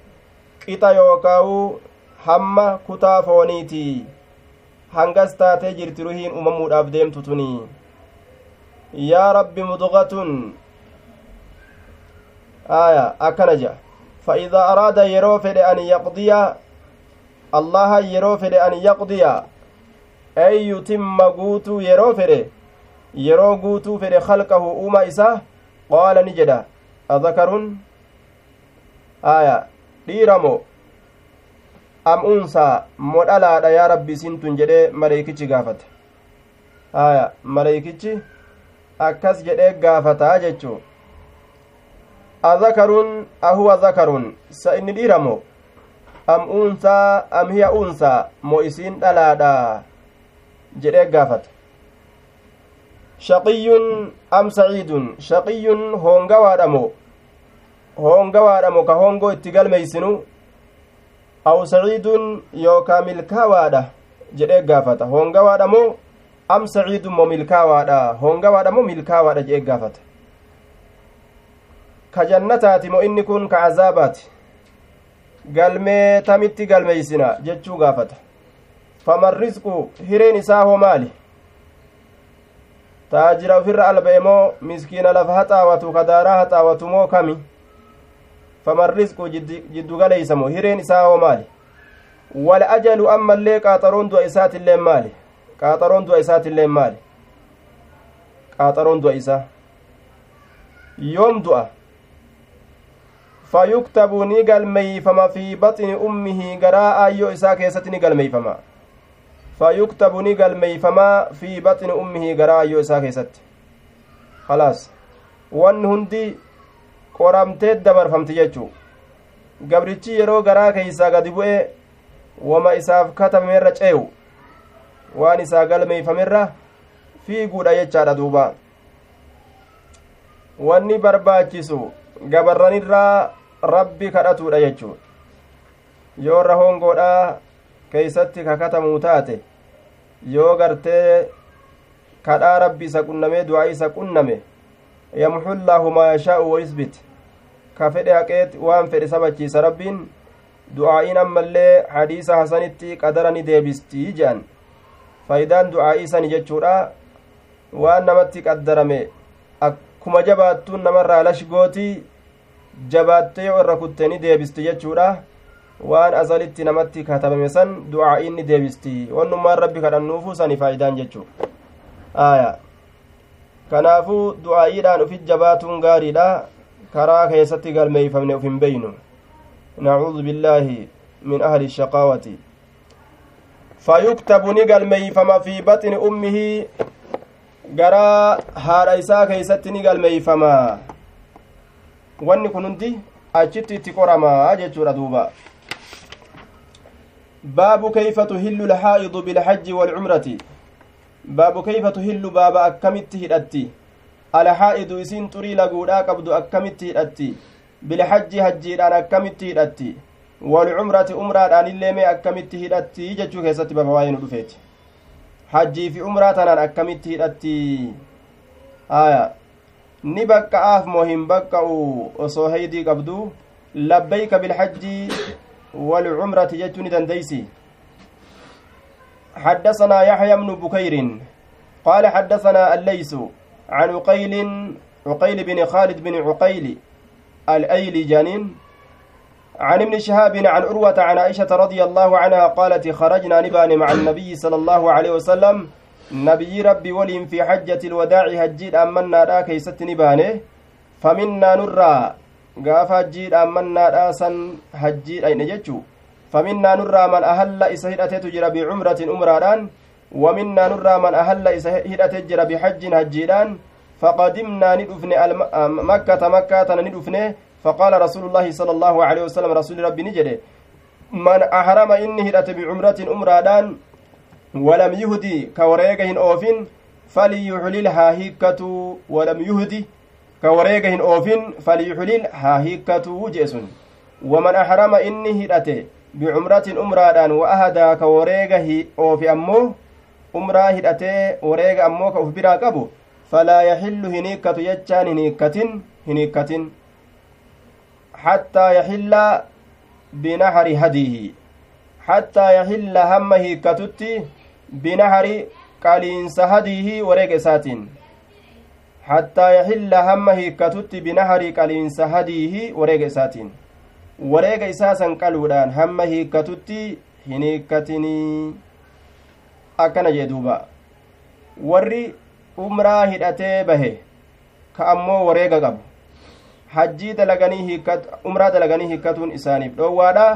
qixa yookaawu hamma kutaa fooniiti hangas taatee jirti ruhiin uumamuudhaaf deemtu tuni yaa rabbi mudgatun aya akkana jedha فإذا أراد يروفد أن يقضي الله يروفد أن يقضي أي يتم قوتو يروفد yeroo guutuu fedhe khalqahu uuma isaa qaala ni jedha adakaruun aya dhiiramo am unsaa modhalaadha yaa rabbi isintun jedhee maleeykichi gaafate aya maleeykichi akkas jedhee gaafataa jechuu adakaruun ahuwa zakarun sa inni dhiiramo am unsaa am hiya unsaa mo isiin dhalaadha jedhee gaafate shaqiyyun am saciidun shaqiyyun hoongawaadhamo hoongawaadhamo ka hongoo itti galmeeysinu aw saciidun yookaa milkaawaadha jedhee gaafata hoongawaadha moo am saciidun moo milkaawaadha hoongawaadha moo milkaawaadha jedhee gaafata ka jannataati moo inni kun ka azaabaati galmee tamitti galmeeysina jechuu gaafata faman rizqu hireen isaa hoo maali taajira ufirra alba'e moo miskiina lafa haxaawatu ka daaraa haxaawatu moo kami faman rizqu jiddugaleeysa moo hireen isaa hoo maali wal ajalu ammallee qaaxaroon du'a isaatilleen maali qaaxaroon du'a isaatilleen maali? Qaaxaroon du'a isaa. Yoom du'a? Fayuktabu ni galmeeyfama fi baxini ummihi garaa aayyoo isaa keessatti ni galmeeyfama. Fayuktabu ni galmeeyfamaa fi baxini ummihi garaa aayyoo isaa keessatti. Khalaas. Wanni hundi qoramtee dabarfamti jechuu. Gabrichi yeroo garaa keeysaa gadi bu'e wama isaaf katabamerra ceewu waan isaa galmeeyfamerra fiiguudha jechaadha duuba. Wanni barbaachisu gabarranirraa rabbi kadhatuudha jechuu yoo irra hongoodha keeysatti kakatamuu taate yoo gartee kadhaa rabbi isa qunnamee du'aa isa qunname yamxu llaahu maa yashaa'u wayusbit ka fedhe haqeet waan fedhe sabachiisa rabbiin du'aa'iin ammallee hadiisa hasanitti qadara ni deebistii jedhan faayidaan du'aa'ii sani jechuudha. Waan namatti qaddarame akkuma jabaattuun namarraa lashgootii jabaattee yoo irra kutte ni deebisti jechuudha. Waan azalitti namatti katabame san du'aa'iin ni deebisti. Wannummaan rabbi kadhannuufu sani faayidaan jechuu aya. Kanaafuu du'aa'iidhaan ufit jabaatuun gaariidha. Karaa keessatti galmeeyfamne uf hin beynu nacuudu billaahi min ahli shaqaawati fayuktabu ni galmeeyfama fi baxini ummihi garaa haadha isaa keeysatti ni galmeeyfama wanni kun hundi achitti itti qoramaa jechuudha duuba baabu kayfa tuhillu lhaa'idu bilhajji walcumrati baabu kayfa tuhillu baaba akkamitti hidhatti alhaa'idu isiin xurii laguudhaa qabdu akkamitti hidhatti bilhajji hajjiidhaan akkamitti hidhatti walcumrati umraadhaan illee mee akkamitti hidhatti jechuu keessatti baaba waa'ee nu dhufeeti hajjii fi umraa tanaan akkamitti hidhatti aya ni baqqa'aaf moo hin baqqa'u osoo heydii qabdu labbayka bilhajji walcumrati jechuu ni dandeysi حدثنا يحيى بن بكير قال حدثنا الليث عن عقيل عقيل بن خالد بن عقيل الأيلي جانين عن ابن شهاب عن عروة عن عائشة رضي الله عنها قالت خرجنا نبان مع النبي صلى الله عليه وسلم. نبي ربي وليم في حجة الوداع هجيد أمنا را كيست نبانه. فمنا نرى. قاف هجيد أمنا راسا هجيد أين جتشو فمنا نرى من أهل إسا هدأت جرى بعمرة أمران ومنا نرى من أهل إسا هدأت جرى بحج هجيدان. فقدمنا ندفن مكة مكة ندفن فقال رسول الله صلى الله عليه وسلم رسول ربي نجده من أحرم إني هدأت بعمرة أمران ولم يهدي كوريقهن أوفن فليحللها هيكة. ولم يهدي كوريقهن أوفن فليحللها هيكة جيسون ومن أحرم إني umraadhaan wa ahadaa ka wareega oofi ammoo umraa hidhatee wareega ammoo ka uf biraa qabu falaa yaxillu hin hiikkatu jechaan hin hiikkatin hin binahari hadiihi xattaa yaxilla hamma hiikkatutti binahari qaliinsa hadiihi wareega isaatiin xattaa yaxilla hamma hiikkatutti binahari qaliinsa hadiihi wareega isaatiin wareega isaa san qaluudhaan hamma hiikkatutti hin hiikkatinii akkana jee duuba umraa hidhatee bahe ka ammoo wareega qabu hajjii dalaganii umraa dalaganii hiikkatuun isaaniif dhoowwaadha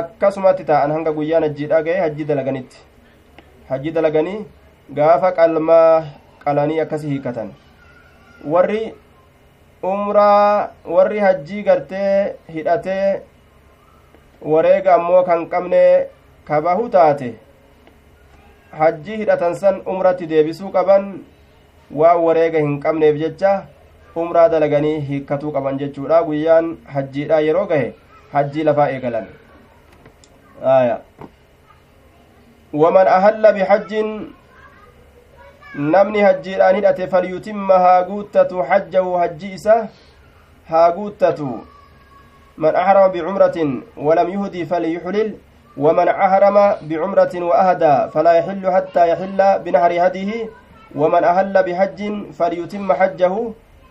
akkasumatti ta'an hanga guyyaan hajjiidha gahe hajjii dalaganitti hajjii dalaganii gaafa qalmaa qalanii akkasi hiikkatan warri umraa warri hajjii gartee hidhatee wareega ammoo kan qabne kabahu taate hajjii hidhatan san umratti deebisuu qaban waan wareega hin qabneef jecha umraa dalaganii hiikkatuu qaban jechuudha guyyaan hajjiidha yeroo gahe hajjii lafaa eegalan waman ahalla bihajjin namni hajjiidhaan hidhate falyutimma haa guuttatu hajjahu hajji isa haa guuttatu من أحرم بعمرة ولم يهدي فليحلل ومن أحرم بعمرة وأهدى فلا يحل حتى يحل بنهر هديه ومن أهل بحج فليتم حجه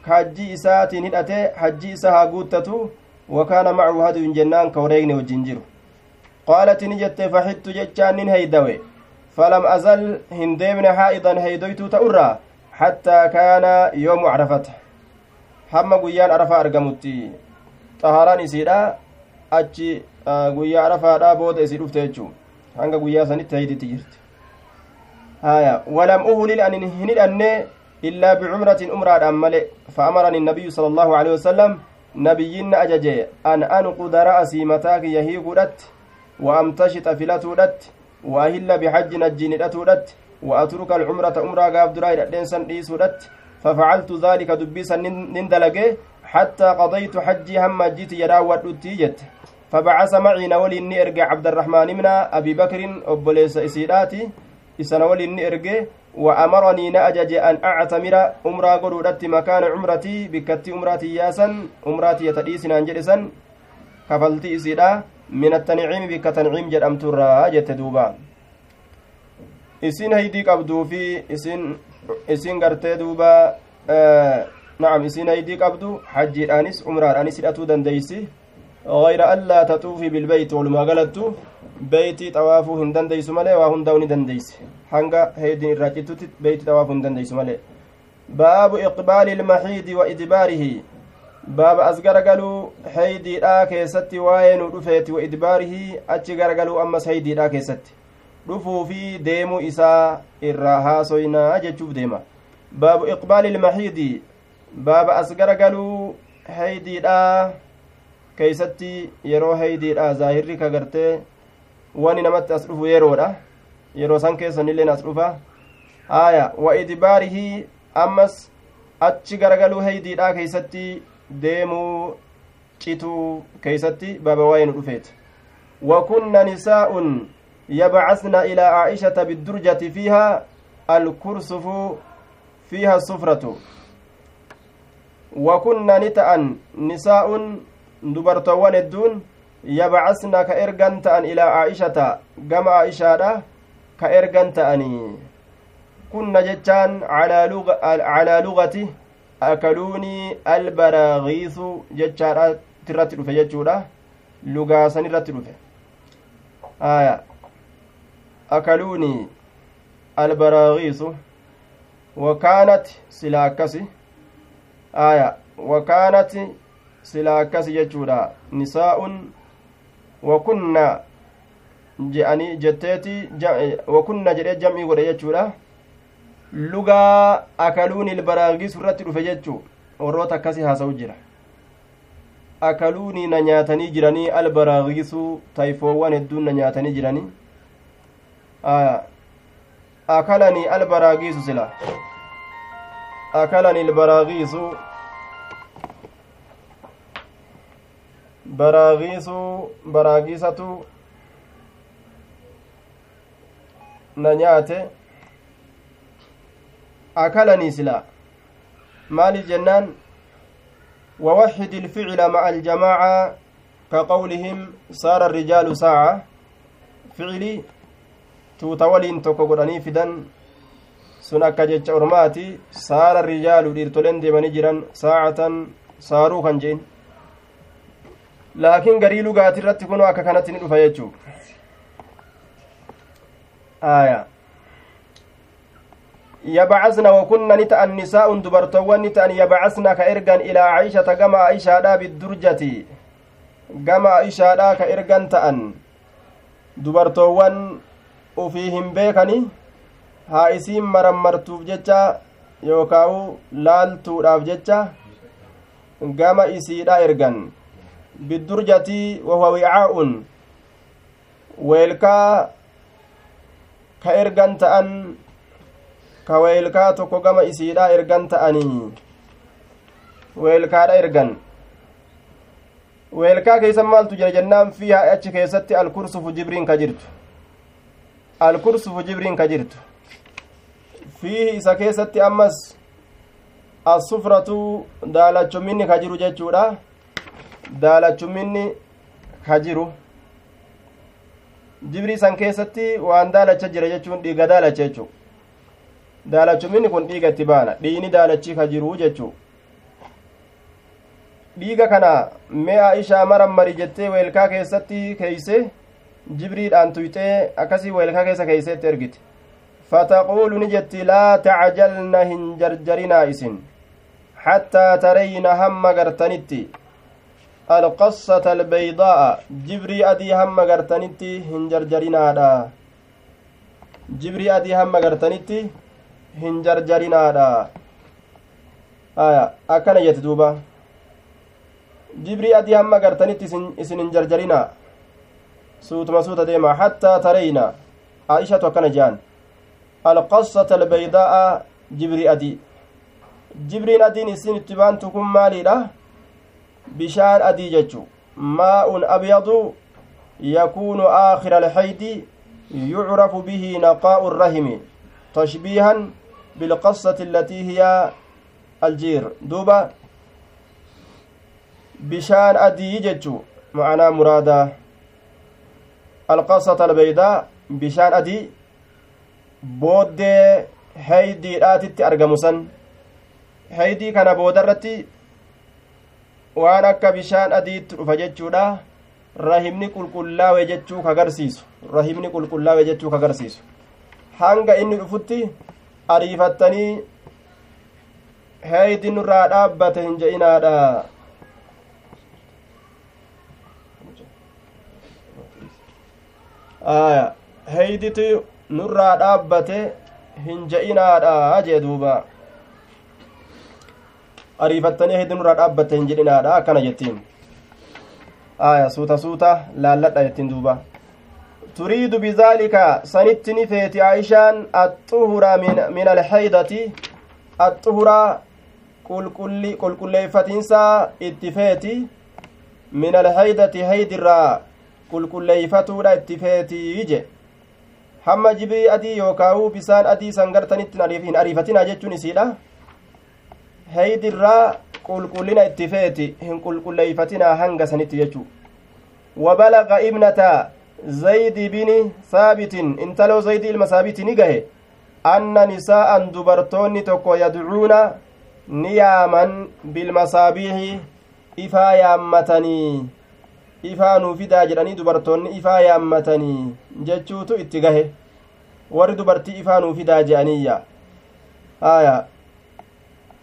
كحجي إسات هدأته حجي إسها قوتته وكان معه هدي جنان كوريغن وجنجر قالت نجت فحدت جتشان هيدوي فلم أزل هندمن حائضا هيدويت تأرى حتى كان يوم عرفته هم قيان عرفة أرقمتي achi guyyaa arafaadha booda isii dhufte jechuu hanga guyyaa sanitti hayditti jirti. Haya walam uhlil an hin hidhanne bicumratin umraadhaan male faamarani nabiyyu sala allahu alehi wasalam nabiyyinna ajaje an anquda ra'asii mataa kiyya hiiguudhatti wa amtashita filatuudhatti wa ahilla bixajjin ajjiin hidhatuudhatti wa atruka alcumrata umraa gaaf duraa hidhadheensan dhiisuudhatti ففعلت ذلك دبيسا نندلقه حتى قضيت حجي هم جيت يراود جت فبعث معي نولي إني إرجع عبد الرحمن من أبي بكر أبوليس إسيراتي إسنا ولي إني إرجع وأمرني نأجج أن أعتمر أمرا قرودت مكان عمرتي بكتي أمراتي ياسا أمراتي يتديسنا أنجلسا كفلتي إسيرا من التنعيم بك تنعيم جد أمتر جت دوبا isin haydii qabduu fi isin isin gartee duuba نعم إسين أيدي قبدو حجيرانس عمرانس هدأتو دنديسي. غير ألا تطوفي بالبيت ولما قلتو بيتي طوافو هندن ديسو مالي وهندوني دنديس حنقا هيدين الراجتو بيتي طوافو هندن ديسو مالي باب إقبال المحيد وإدباره باب أزغر قالوا هيدي لا كيستي واين ودفيت وإدباره أتش قالوا أمس هيدي لا كيستي dhufuu fi deemuu isaa irraa haasoynaa jechuuf deema. Baabu iqbaali ilmaxiidi baaba as garagaluu heydiidha keeysatti yeroo heydiidha zaahirri ka gartee wani namatti as dhufu yeroodha yeroo san keessanilleen as dhufa aya wa idbaarihi ammas achi garagaluu heydiidha keeysatti deemuu cituu keeysatti baaba waa'ee nu dhufeeti وكن نساء يبعثن إلى عائشة بالدرجة فيها الكرسف فيها الصفرة wakunna ni ta'an nisaa'un dubartoowwan hedduun yabcasna ka ergan ta'an ilaa aa'ishata gama aa'ishaadha ka ergan ta'anii kunna jechaan calaa lugati akaluunii albaraagiisu jechaadha irratti dhufe jechuudha lugaasan irratti dhufe aya akaluunii albaraagiisu wakaanat sila akkasi aya wakaanati silaa akkas jechuudha nisaa'un wakunna je'anii jetteeti wakunna jedhee jam'ii godhe jechuudha lugaa akaluun ilbaraagisu irratti dhufe jechuu warroota akkasi haasa'u jira akaluunii na nyaatanii jiranii albaraagisu tayfoowwan hedduun na nyaatanii jiranii akalanii albaraagisu sila akalani ilbaraagiisu baraagiisatu na nyaate akalanii sila maaliif jennaan ووحد الفعل مع الجماعة كقولهم صار الرجال ساعة فعلي توتولين توكو قراني akka jecha ormaati saara rijaalu dhiirtoleen deemanii jiran saacatan saaruu kan jeen laakiin garii lugaati irratti kunoo akka kanatti ni dhufa jechuu aya yabcasna wakunna ni ta'an nisaa'un dubartoowwan ni ta'an yabcasna ka ergan ilaa aishata gama aishaadha biddurjati gama aishaadha ka ergan ta'an dubartoowwan ufii hin beekani haa isiin marammartuuf jecha yookaa'u laaltuudhaaf jecha gama isiidha ergan biddurjatii wahuwa wicaa'un weelkaa ka ergan ta'an ka weelkaa tokko gama isiidha ergan ta'anii weelkaadha ergan weelkaa keeysan maaltu jira jennaan fiihaa achi keessatti alkursufu jibriin ka jirtu alkursufu jibriin ka jirtu fiihi isa keessatti ammas assufratu daalachumminni ka jiru jechuudha daalachumminni ka jiru. Jibrii san keessatti waan daalacha jira jechuun dhiiga daalacha jechuu daalachumminni kun dhiiga itti baana. Dhiini daalachi ka jiru jechuu. Dhiiga kana mee aishaa marammari jettee weelkaa keessatti keeyse jibriidhaan tuyxee akkasii weelkaa keessa keeyseetti ergite. Fataquulu ni jetti laa tacjalna hin jarjarinaa isin. Xattaa tarayna hamma gartanitti albeydaa'a jibrii adii hamma gartanitti hin jarjarinaadha jibrii adii hamma gartanitti hin jarjarinaadha aya akkana jette duuba jibrii adii hamma gartanitti isin hin jarjarinaa suutuma suuta deema hattaa tareyna aishatu akkana jehan alqassata albeydaa'a jibrii adii jibriin adiin isin itti baantu kun maaliidha jechu maa'un abyadu yakuunu aakhira alxaydi yucrafu bihi naqaa'u الrahimi tashbiihan bilqassati allatii hiya aljiir duuba bishaan adii jechu ma'anaa muraadaa alqasata albeydaa bishaan adii booddee heydiidhaatitti argamu san heydii kana boodarratti waan akka bishaan adiitti dhufa jechuudha rahimni qulqullaawe jechuu kagarsiisu rahimni qulqullaawe jechuu kagarsiisu hanga inni dhufutti ariifattanii heeydi nurraa dhaabbate hin je'inaadha heeyditu nurraa dhaabbate hin je'inaadha jee duuba ariifattanii heeydi nurraa dhaabbate hin jedhinaadha akkana jettiin aya suuta suuta laalladha jettiin duuba turiidu bidaalika sanitti ni feeti aishaan axuhura min alhaydati axuhura qulqulleeyfatiinsa itti feeti min alhaydati haydirraa qulqulleeyfatuudha itti feetii je hamma jibii adii yookaa'u bisaan adii san hin ariifatinaa jechuun isiidha heydirraa qulqullina itti feeti hin qulqulleeyfatinaa hanga sanitti jechuu wabalaqa ibnata zaydi bini saabitin intaloo zaydi ilma saabiti ni gahe anna nisaa'an dubartoonni tokko yadcuuna ni yaaman bilmasaabiihi ifaa yaammatanii ifaa nuu fidaa jedhanii dubartoonni ifaa yaammatanii jechuutu itti gahe warri dubartii ifaa nuu fidaa je'aniyya haya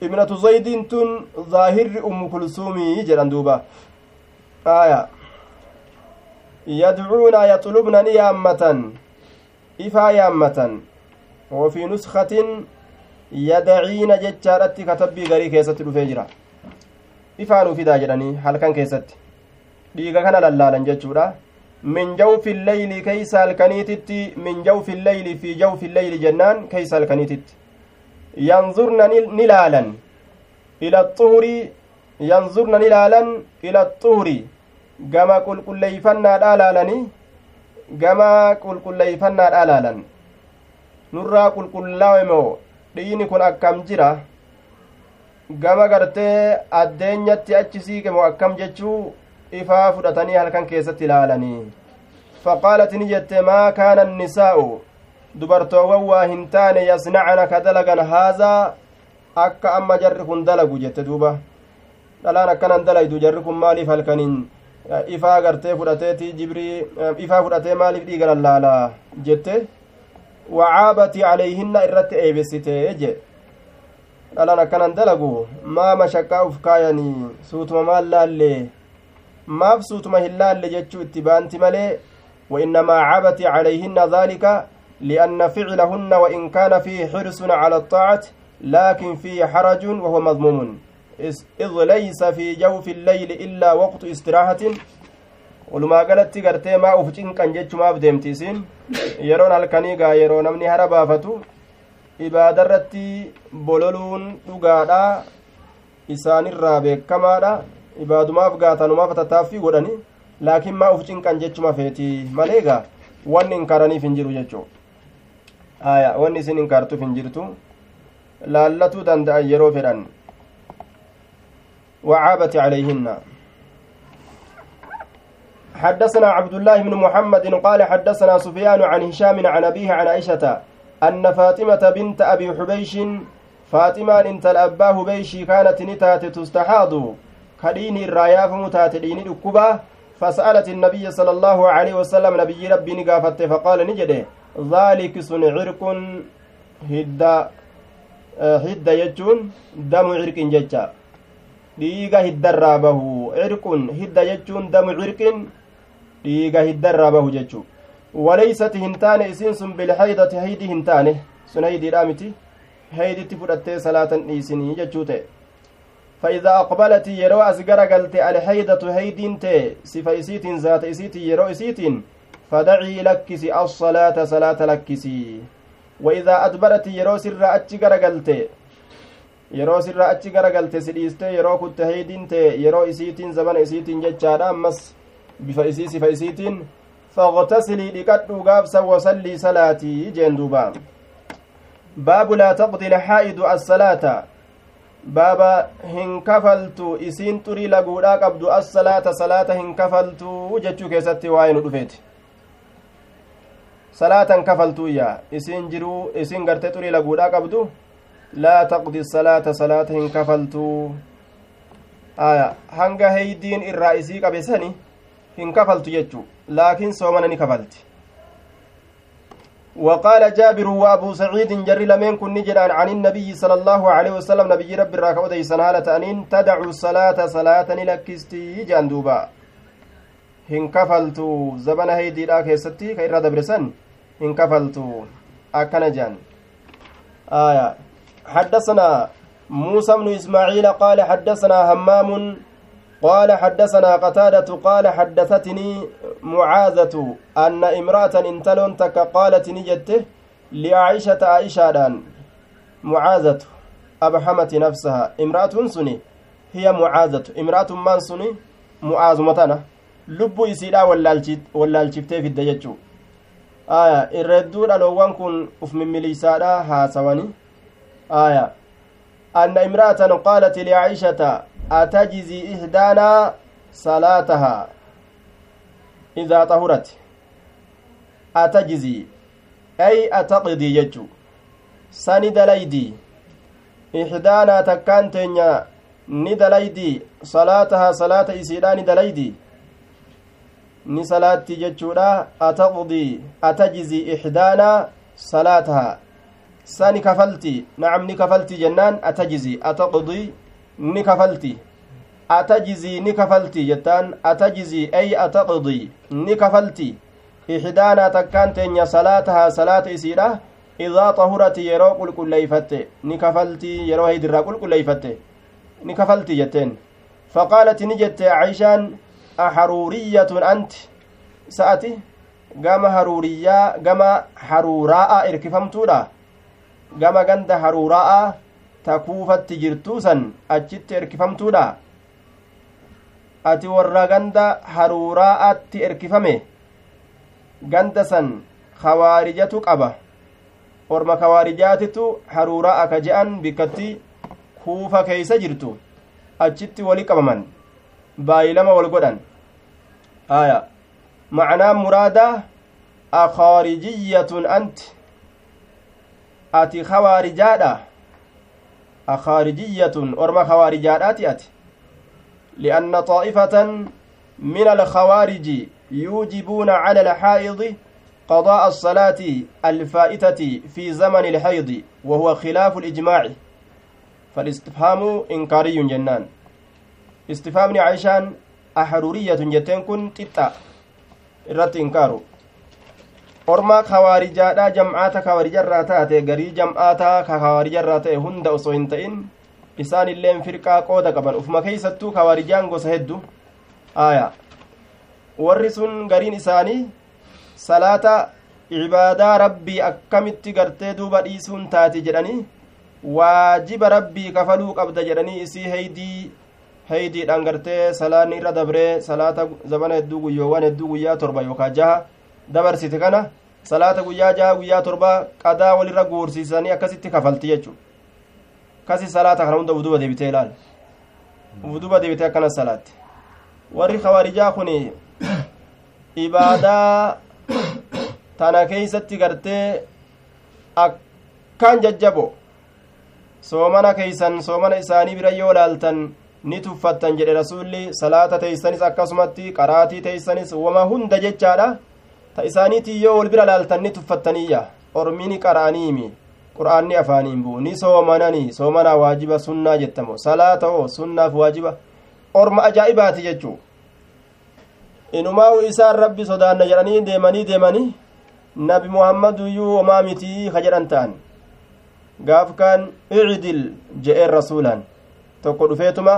ibnatu zaydiin tun zaahirri ummu kulsuumii jedhan duuba haya yadcuuna yaxlubna ni yaammatan ifaa yaammatan wafii nuskatin yadaciina jechaadhatti katabbii garii keessatti dhufee jira ifaa nuu fidaa jedhanii halkan keessatti dhiiga kana lallaalan jechuudha min jawfi leyli keeysa halkaniititti min jawfi leyli fi jawfi leyli jennaan keeysa halkaniititti yanzurna ni laalan ila xuhuri yanzurna ni laalan ila xuhuri gama qulqulleeyfannaadhaa laalanii gama qulqulleeyfannaadhaa laalan nurraa qulqullaawe moo dhiini kun akkam jira gama gartee addeenyatti achi siiqe moo akkam jechuu ifaa fudhatanii halkan keessatti ilaalanii faqaalat ni jette maa kaana annisaa'u dubartoowwan waa hin taane yasnacna ka dalagan haazaa akka amma jarri kun dalagu jette duuba dhalaan akkanan dalaydu jarri kun maaliif halkaniin ifaa gartee fudhateeti jibrii ifaa fudhatee maaliif dhiiga lallaala jette wacaabati calayhinna irratti eebesite je dhalaan akkanan dalagu maa mashaqqaa uf kaayanii suutuma maal laallee maaf suutuma hin laalle jechuu itti baanti malee وإنما عبت عليهن ذلك لأن فعلهن وإن كان فيه حرص على الطاعة لكن فيه حرج وهو مضموم إذ ليس في جوف الليل إلا وقت استراحة walumaa galatti gartee maa uf cinqan jechumaaf deemti isin yeroon halkanii gaa yeroo namni hara baafatu ibaadarratti bololuun dhugaadha isaanirraa beekamaadha ibaadumaaf gaatanumaaf tattaaffii godhani laakiin maa uf cinqan jechuma feeti maleegaa wanni inkaaraniif hin jiru jechuu aya wanni isin inkaartuuf hin jirtu laallatuu danda'an yeroo fedhan. وعابت عليهن حدثنا عبد الله بن محمد قال حدثنا سفيان عن هشام عن أبيه عن عائشة أن فاطمة بنت أبي حبيش فاطمة انت الأبا حبيشي كانت نتات تستحاض. كدين الراياف متاتدين الكبا فسألت النبي صلى الله عليه وسلم نبي ربي نقافت فقال نجده. ذلك سن عرق damu cirqin jecha dhiiga hiddarraa bahu cirqun hidda jechuun damu cirqin dhiiga hiddarraa bahu jechuu waleeysati hin taane isiin sun bilhaydati haydi hin taane sun haydiidha miti hayditti fudhattee salaatan dhiisinii jechuu ta'e فإذا أقبلت يرو أسجر قلت الحيدة هيدين تي صفة إسيت ذات إسيت يرو إسيت فدعي لكسي الصلاة صلاة لكسي وإذا أدبرت يرو سر أتشجر قلت yeroo sirra achi garagalte si dhiiste yeroo kutte heydin tee yeroo isiitiin zamana isiitiin jechaadha ammas bifa isii sifa isiitiin faqtasilii dhiqadhuu gaabsa wasallii salaatii jeen duuba baabu laa taqdi lxaa'idu assalaata baaba hin kafaltu isiin xurii laguudhaa qabdu assalaata salaata hin kafaltu jechuu keessatti waa'ee nu dhufeeti salaatan kafaltuuyya isiin jiruu isiin gartee xurii laguudhaa qabdu laa taqdi salaata salaata hin kafaltu aya hanga heydiin irraa isii qabe sani hin kafaltu jechu laakiin soomana ni kafalti وقال جابر وابو سعيد جر لمن كن نجران عن النبي صلى الله عليه وسلم نبي رب الراك ودي سنالة أنين تدع الصلاة صلاة لكستي جاندوبا هن كفلتو زبن هيدي راك يستي كيرا دبرسن هن كفلتو أكن جان آية. حدثنا موسى بن إسماعيل قال حدثنا همام قال حدثنا قتادة قال حدثتني معاذة أن امرأة انتلون تك قالت نجته لعائشة عائشة معاذة أبحمت نفسها. امرأة سني. هي معاذة. امرأة من سني؟ معاذ متنا لب يسيرا wallaalchiftee fidde jechuu aya irredduu dhaloowwan kun uf mimmiliisaadha haasawani aya anna imra'atan qaalat licaishata أتجزي إحدانا صلاتها إذا طهرت أتجزي أي أتقضي يجو سند ليدي إحدانا تكان تنيا ندليدي صلاتها صلاة إسيران ندليدي ni salaatti jechuudha ataqdii atajzi ixdaana salaataha sani kafalti nacam ni kafalti jennaan atajzi ataqdii ni kafalti atajizii ni kafalti jettaan atajizii ay ataqdii ni kafalti ixdaanaa takkaan teenya salaatahaa salaata isiidha idaa xahurati yeroo qulqulleeyfatte ni kafalti yeroo haydirraa qulqulleeyfatte ni kafalti jetteen faqaalati ni jette caishaan axaruuriyyatun anti sa'ati gama haruuriyyaa gama haruuraa'a irkifamtuudha gama ganda haruuraa'a ta kuufatti jirtuu san achitti erkifamtuudha ati warra ganda haruuraa'atti erkifame ganda san kawaarijatu qaba orma kawaarijaatitu haruuraa'a ka je'an bikkatti kuufa keeysa jirtu achitti wali qabaman baay'ilama wal godhan. Aya. Macnaan muraadaa akhaarijiyyatun anti ati kawaarijaadha أخارجية أرم خوارجات أتي لأن طائفة من الخوارج يوجبون على الحائض قضاء الصلاة الفائتة في زمن الحيض وهو خلاف الإجماع فالاستفهام إنكاري جنان استفهام عيشان أحرورية جتين كن تتا إرت إنكارو ormaa kawaarijaadha jam'aata kawaarijarraa taate garii jam'aataa ka kawaarijarraa ta'e hunda osoo hin ta'in isaan illeen firqaa qooda qaban ufuma keeysattuu kawaarijaan gosa heddu aya warri sun gariin isaanii salaata cibaadaa rabbii akkamitti gartee duuba dhiisuun taati jedhanii waajiba rabbii kafaluu qabda jedhanii isii heydii heydiidhaan gartee salaanni irra dabree salaata zamana hedduu guyyoowwan hedduu guyyaa torba yookaan jaha dabarsite kana salaata guyyaa jaha guyyaa torba qadaa walirra guursiisanii akkasitti kafalti jechuudha kasi salaata kana hunda uduba deebitee ilaal uduba deebitee akkana salaatti warri khawaarijaa kun ibaadaa tana keeysatti gartee akkaan jajjabo soomana keeysan soomana isaanii bira yoo laaltan ni tuffattan jedhe rasuulli salaata teeysanis akkasumatti qaraatii teeysanis wama hunda jechaadha ta isaaniitii yoo wal bira laaltan ni tuffattaniyya ormini qara'aniimi qur'aanni afaaniin bu'u ni soomanani soomanaa waajiba sunnaa jettamo salaata oo sunnaaf waajiba orma ajaa'ibaati jechuu inumaa isaan rabbi sodaanna jedhanii deemanii deemanii nabi muhammaduyyuu homaa mitii ka jedhan ta'an gaaf kaan icdil je'een rasuulaan tokko dhufeetuma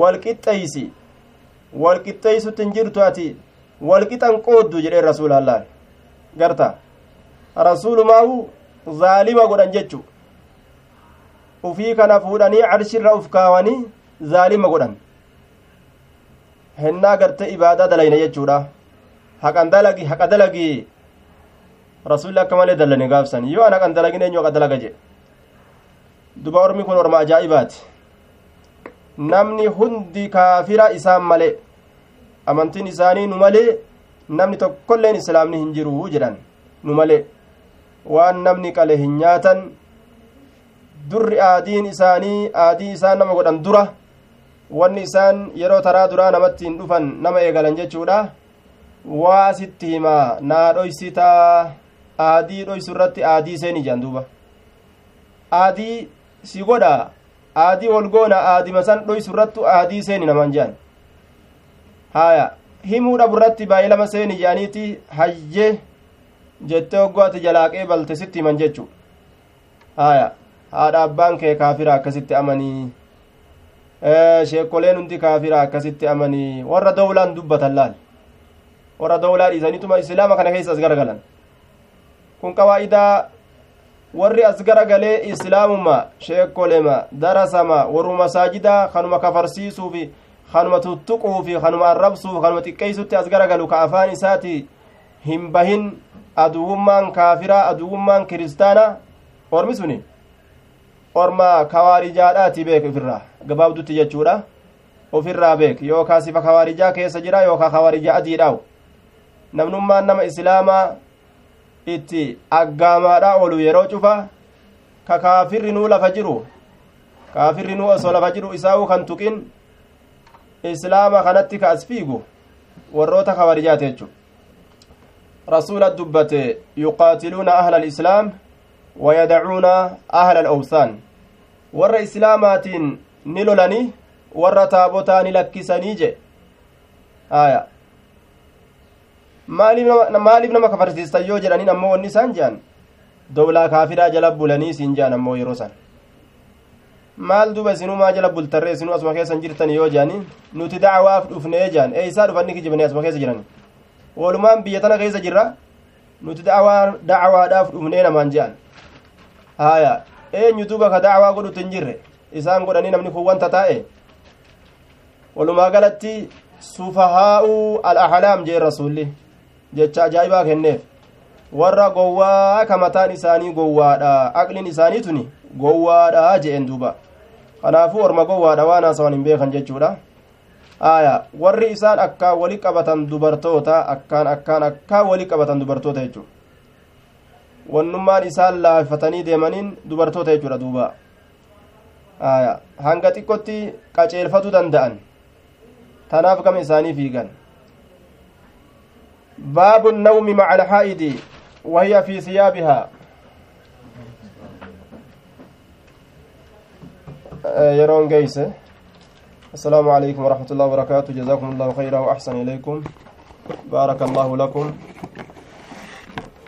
walqixxeeysi walqixxeeysutti hin jirtu ati walqixan qooddu jedheen rasuulaan laal garta rasuulumaahu zaalima godhan jechu ufii kana fuudhanii carshirra uf kaawanii zaalima godhan hennaa garte ibaadaa dalayne jechuudha haqan dalagi haqa dalagi rasuulli akka malee dallane gaafsan yoo an haqan dalagin eenyu haqa dalaga jedhe duba ormi kun orma ajaa'ibaati namni hundi kaafira isaan malee amantiin isaanii nu malee namni tokkolleen islaamni hin jiru jedhan nu malee waan namni qale hin nyaatan durri aadiin isaanii aadii isaan nama godhan dura wanni isaan yeroo taraa duraa namatti hin dhufan nama eegalan jechuudha waa sitti himaa naa dhoysitaa aadii dhoysu irratti aadii seeni jedhan duuba aadii si godha aadii wal goona aadima san dhoysu irrattu aadii seeni namaan jedhan haya himuu dhabu irratti baay'ee lama seeni jedhaniiti hayyee jettee hoggooti jalaaqee balte sitti himan jechu haya haadha abbaan kee kaafira akkasitti amanii sheekoleen hundi kaafira akkasitti amanii warra dawlaan dubbatan laal warra dawlaa dhiisanituma islaama kana keessa as garagalan kun qawaa'idaa warri as garagalee islaamuma sheekolema darasama warru masaajidaa kanuma kafarsiisuufi kanuma tuttuquufi kanuma arrabsuuf kanuma xiqqeeysutti as garagalu ka afaan isaati hin bahin aduwummaan kaafiraa aduwummaan kiristaana ormi suni orma kawaarijaadhaati beek ofirraa gabaabdutti jechuudha ofirraa beek yookaa sifa kawaarijaa keessa jira yookaa kawaarijaa adiidhaawu namnummaan nama islaamaa itti aggaamaadha olu yeroo cufa ka kaafirri nuu lafa jiru kaafirri nuu osoo lafa jiru isaa'u kan tuqin islaama kanatti ka as fiigu warroota kawaarijaati jechu rasuula dubbate yuqaatiluuna ahla alislaam wayadacuuna ahla alawsaan warra islaamaatiin ni lolanii warra taabotaa ni lakkisanii je aya maaliif nama kafarsiistan yoo jedhaniin ammoo wanni isaan jehan dowlaa kaafiraa jala bulanii isiin jehan ammoo yeroo san maal duba isinuu maa jala bultarree isinuu asuma keessan jirtan yoo jedhanii nuti dacwaaf dhufnee jehan ee isaa dhufanni kijibanii asuma keessa jirani walumaan biyya tana keessa jirra nuti dacwaadhaaf dhufnee namaan jehan haya eenyu duba ka dacwaa godhutu hin jirre isaan godhanii namni kun wanta taa'e walumaa galatti sufahaa'u al-ahlaam jee rasulli jecha ajaa'ibaa kenneef warra gowwaa ka mataan isaanii gowwaadha aqliin isaanii tuni gowwaadha jeen duuba kanaafuu orma gowwaadha waan haasawan hin beekan jechuudha aya warri isaan akkaan wali qabatan dubartoota akkaan akkaan akkaan wali qabatan dubartoota jechuudha wannummaan isaan laafatanii deemaniin dubartoota jechuudha duuba aya hanga xiqqotti qaceelfatuu danda'an tanaaf gama isaanii fiigan باب النوم مع الحائض وهي في ثيابها. يرون جيسه السلام عليكم ورحمة الله وبركاته. جزاكم الله خيرا وأحسن إليكم. بارك الله لكم.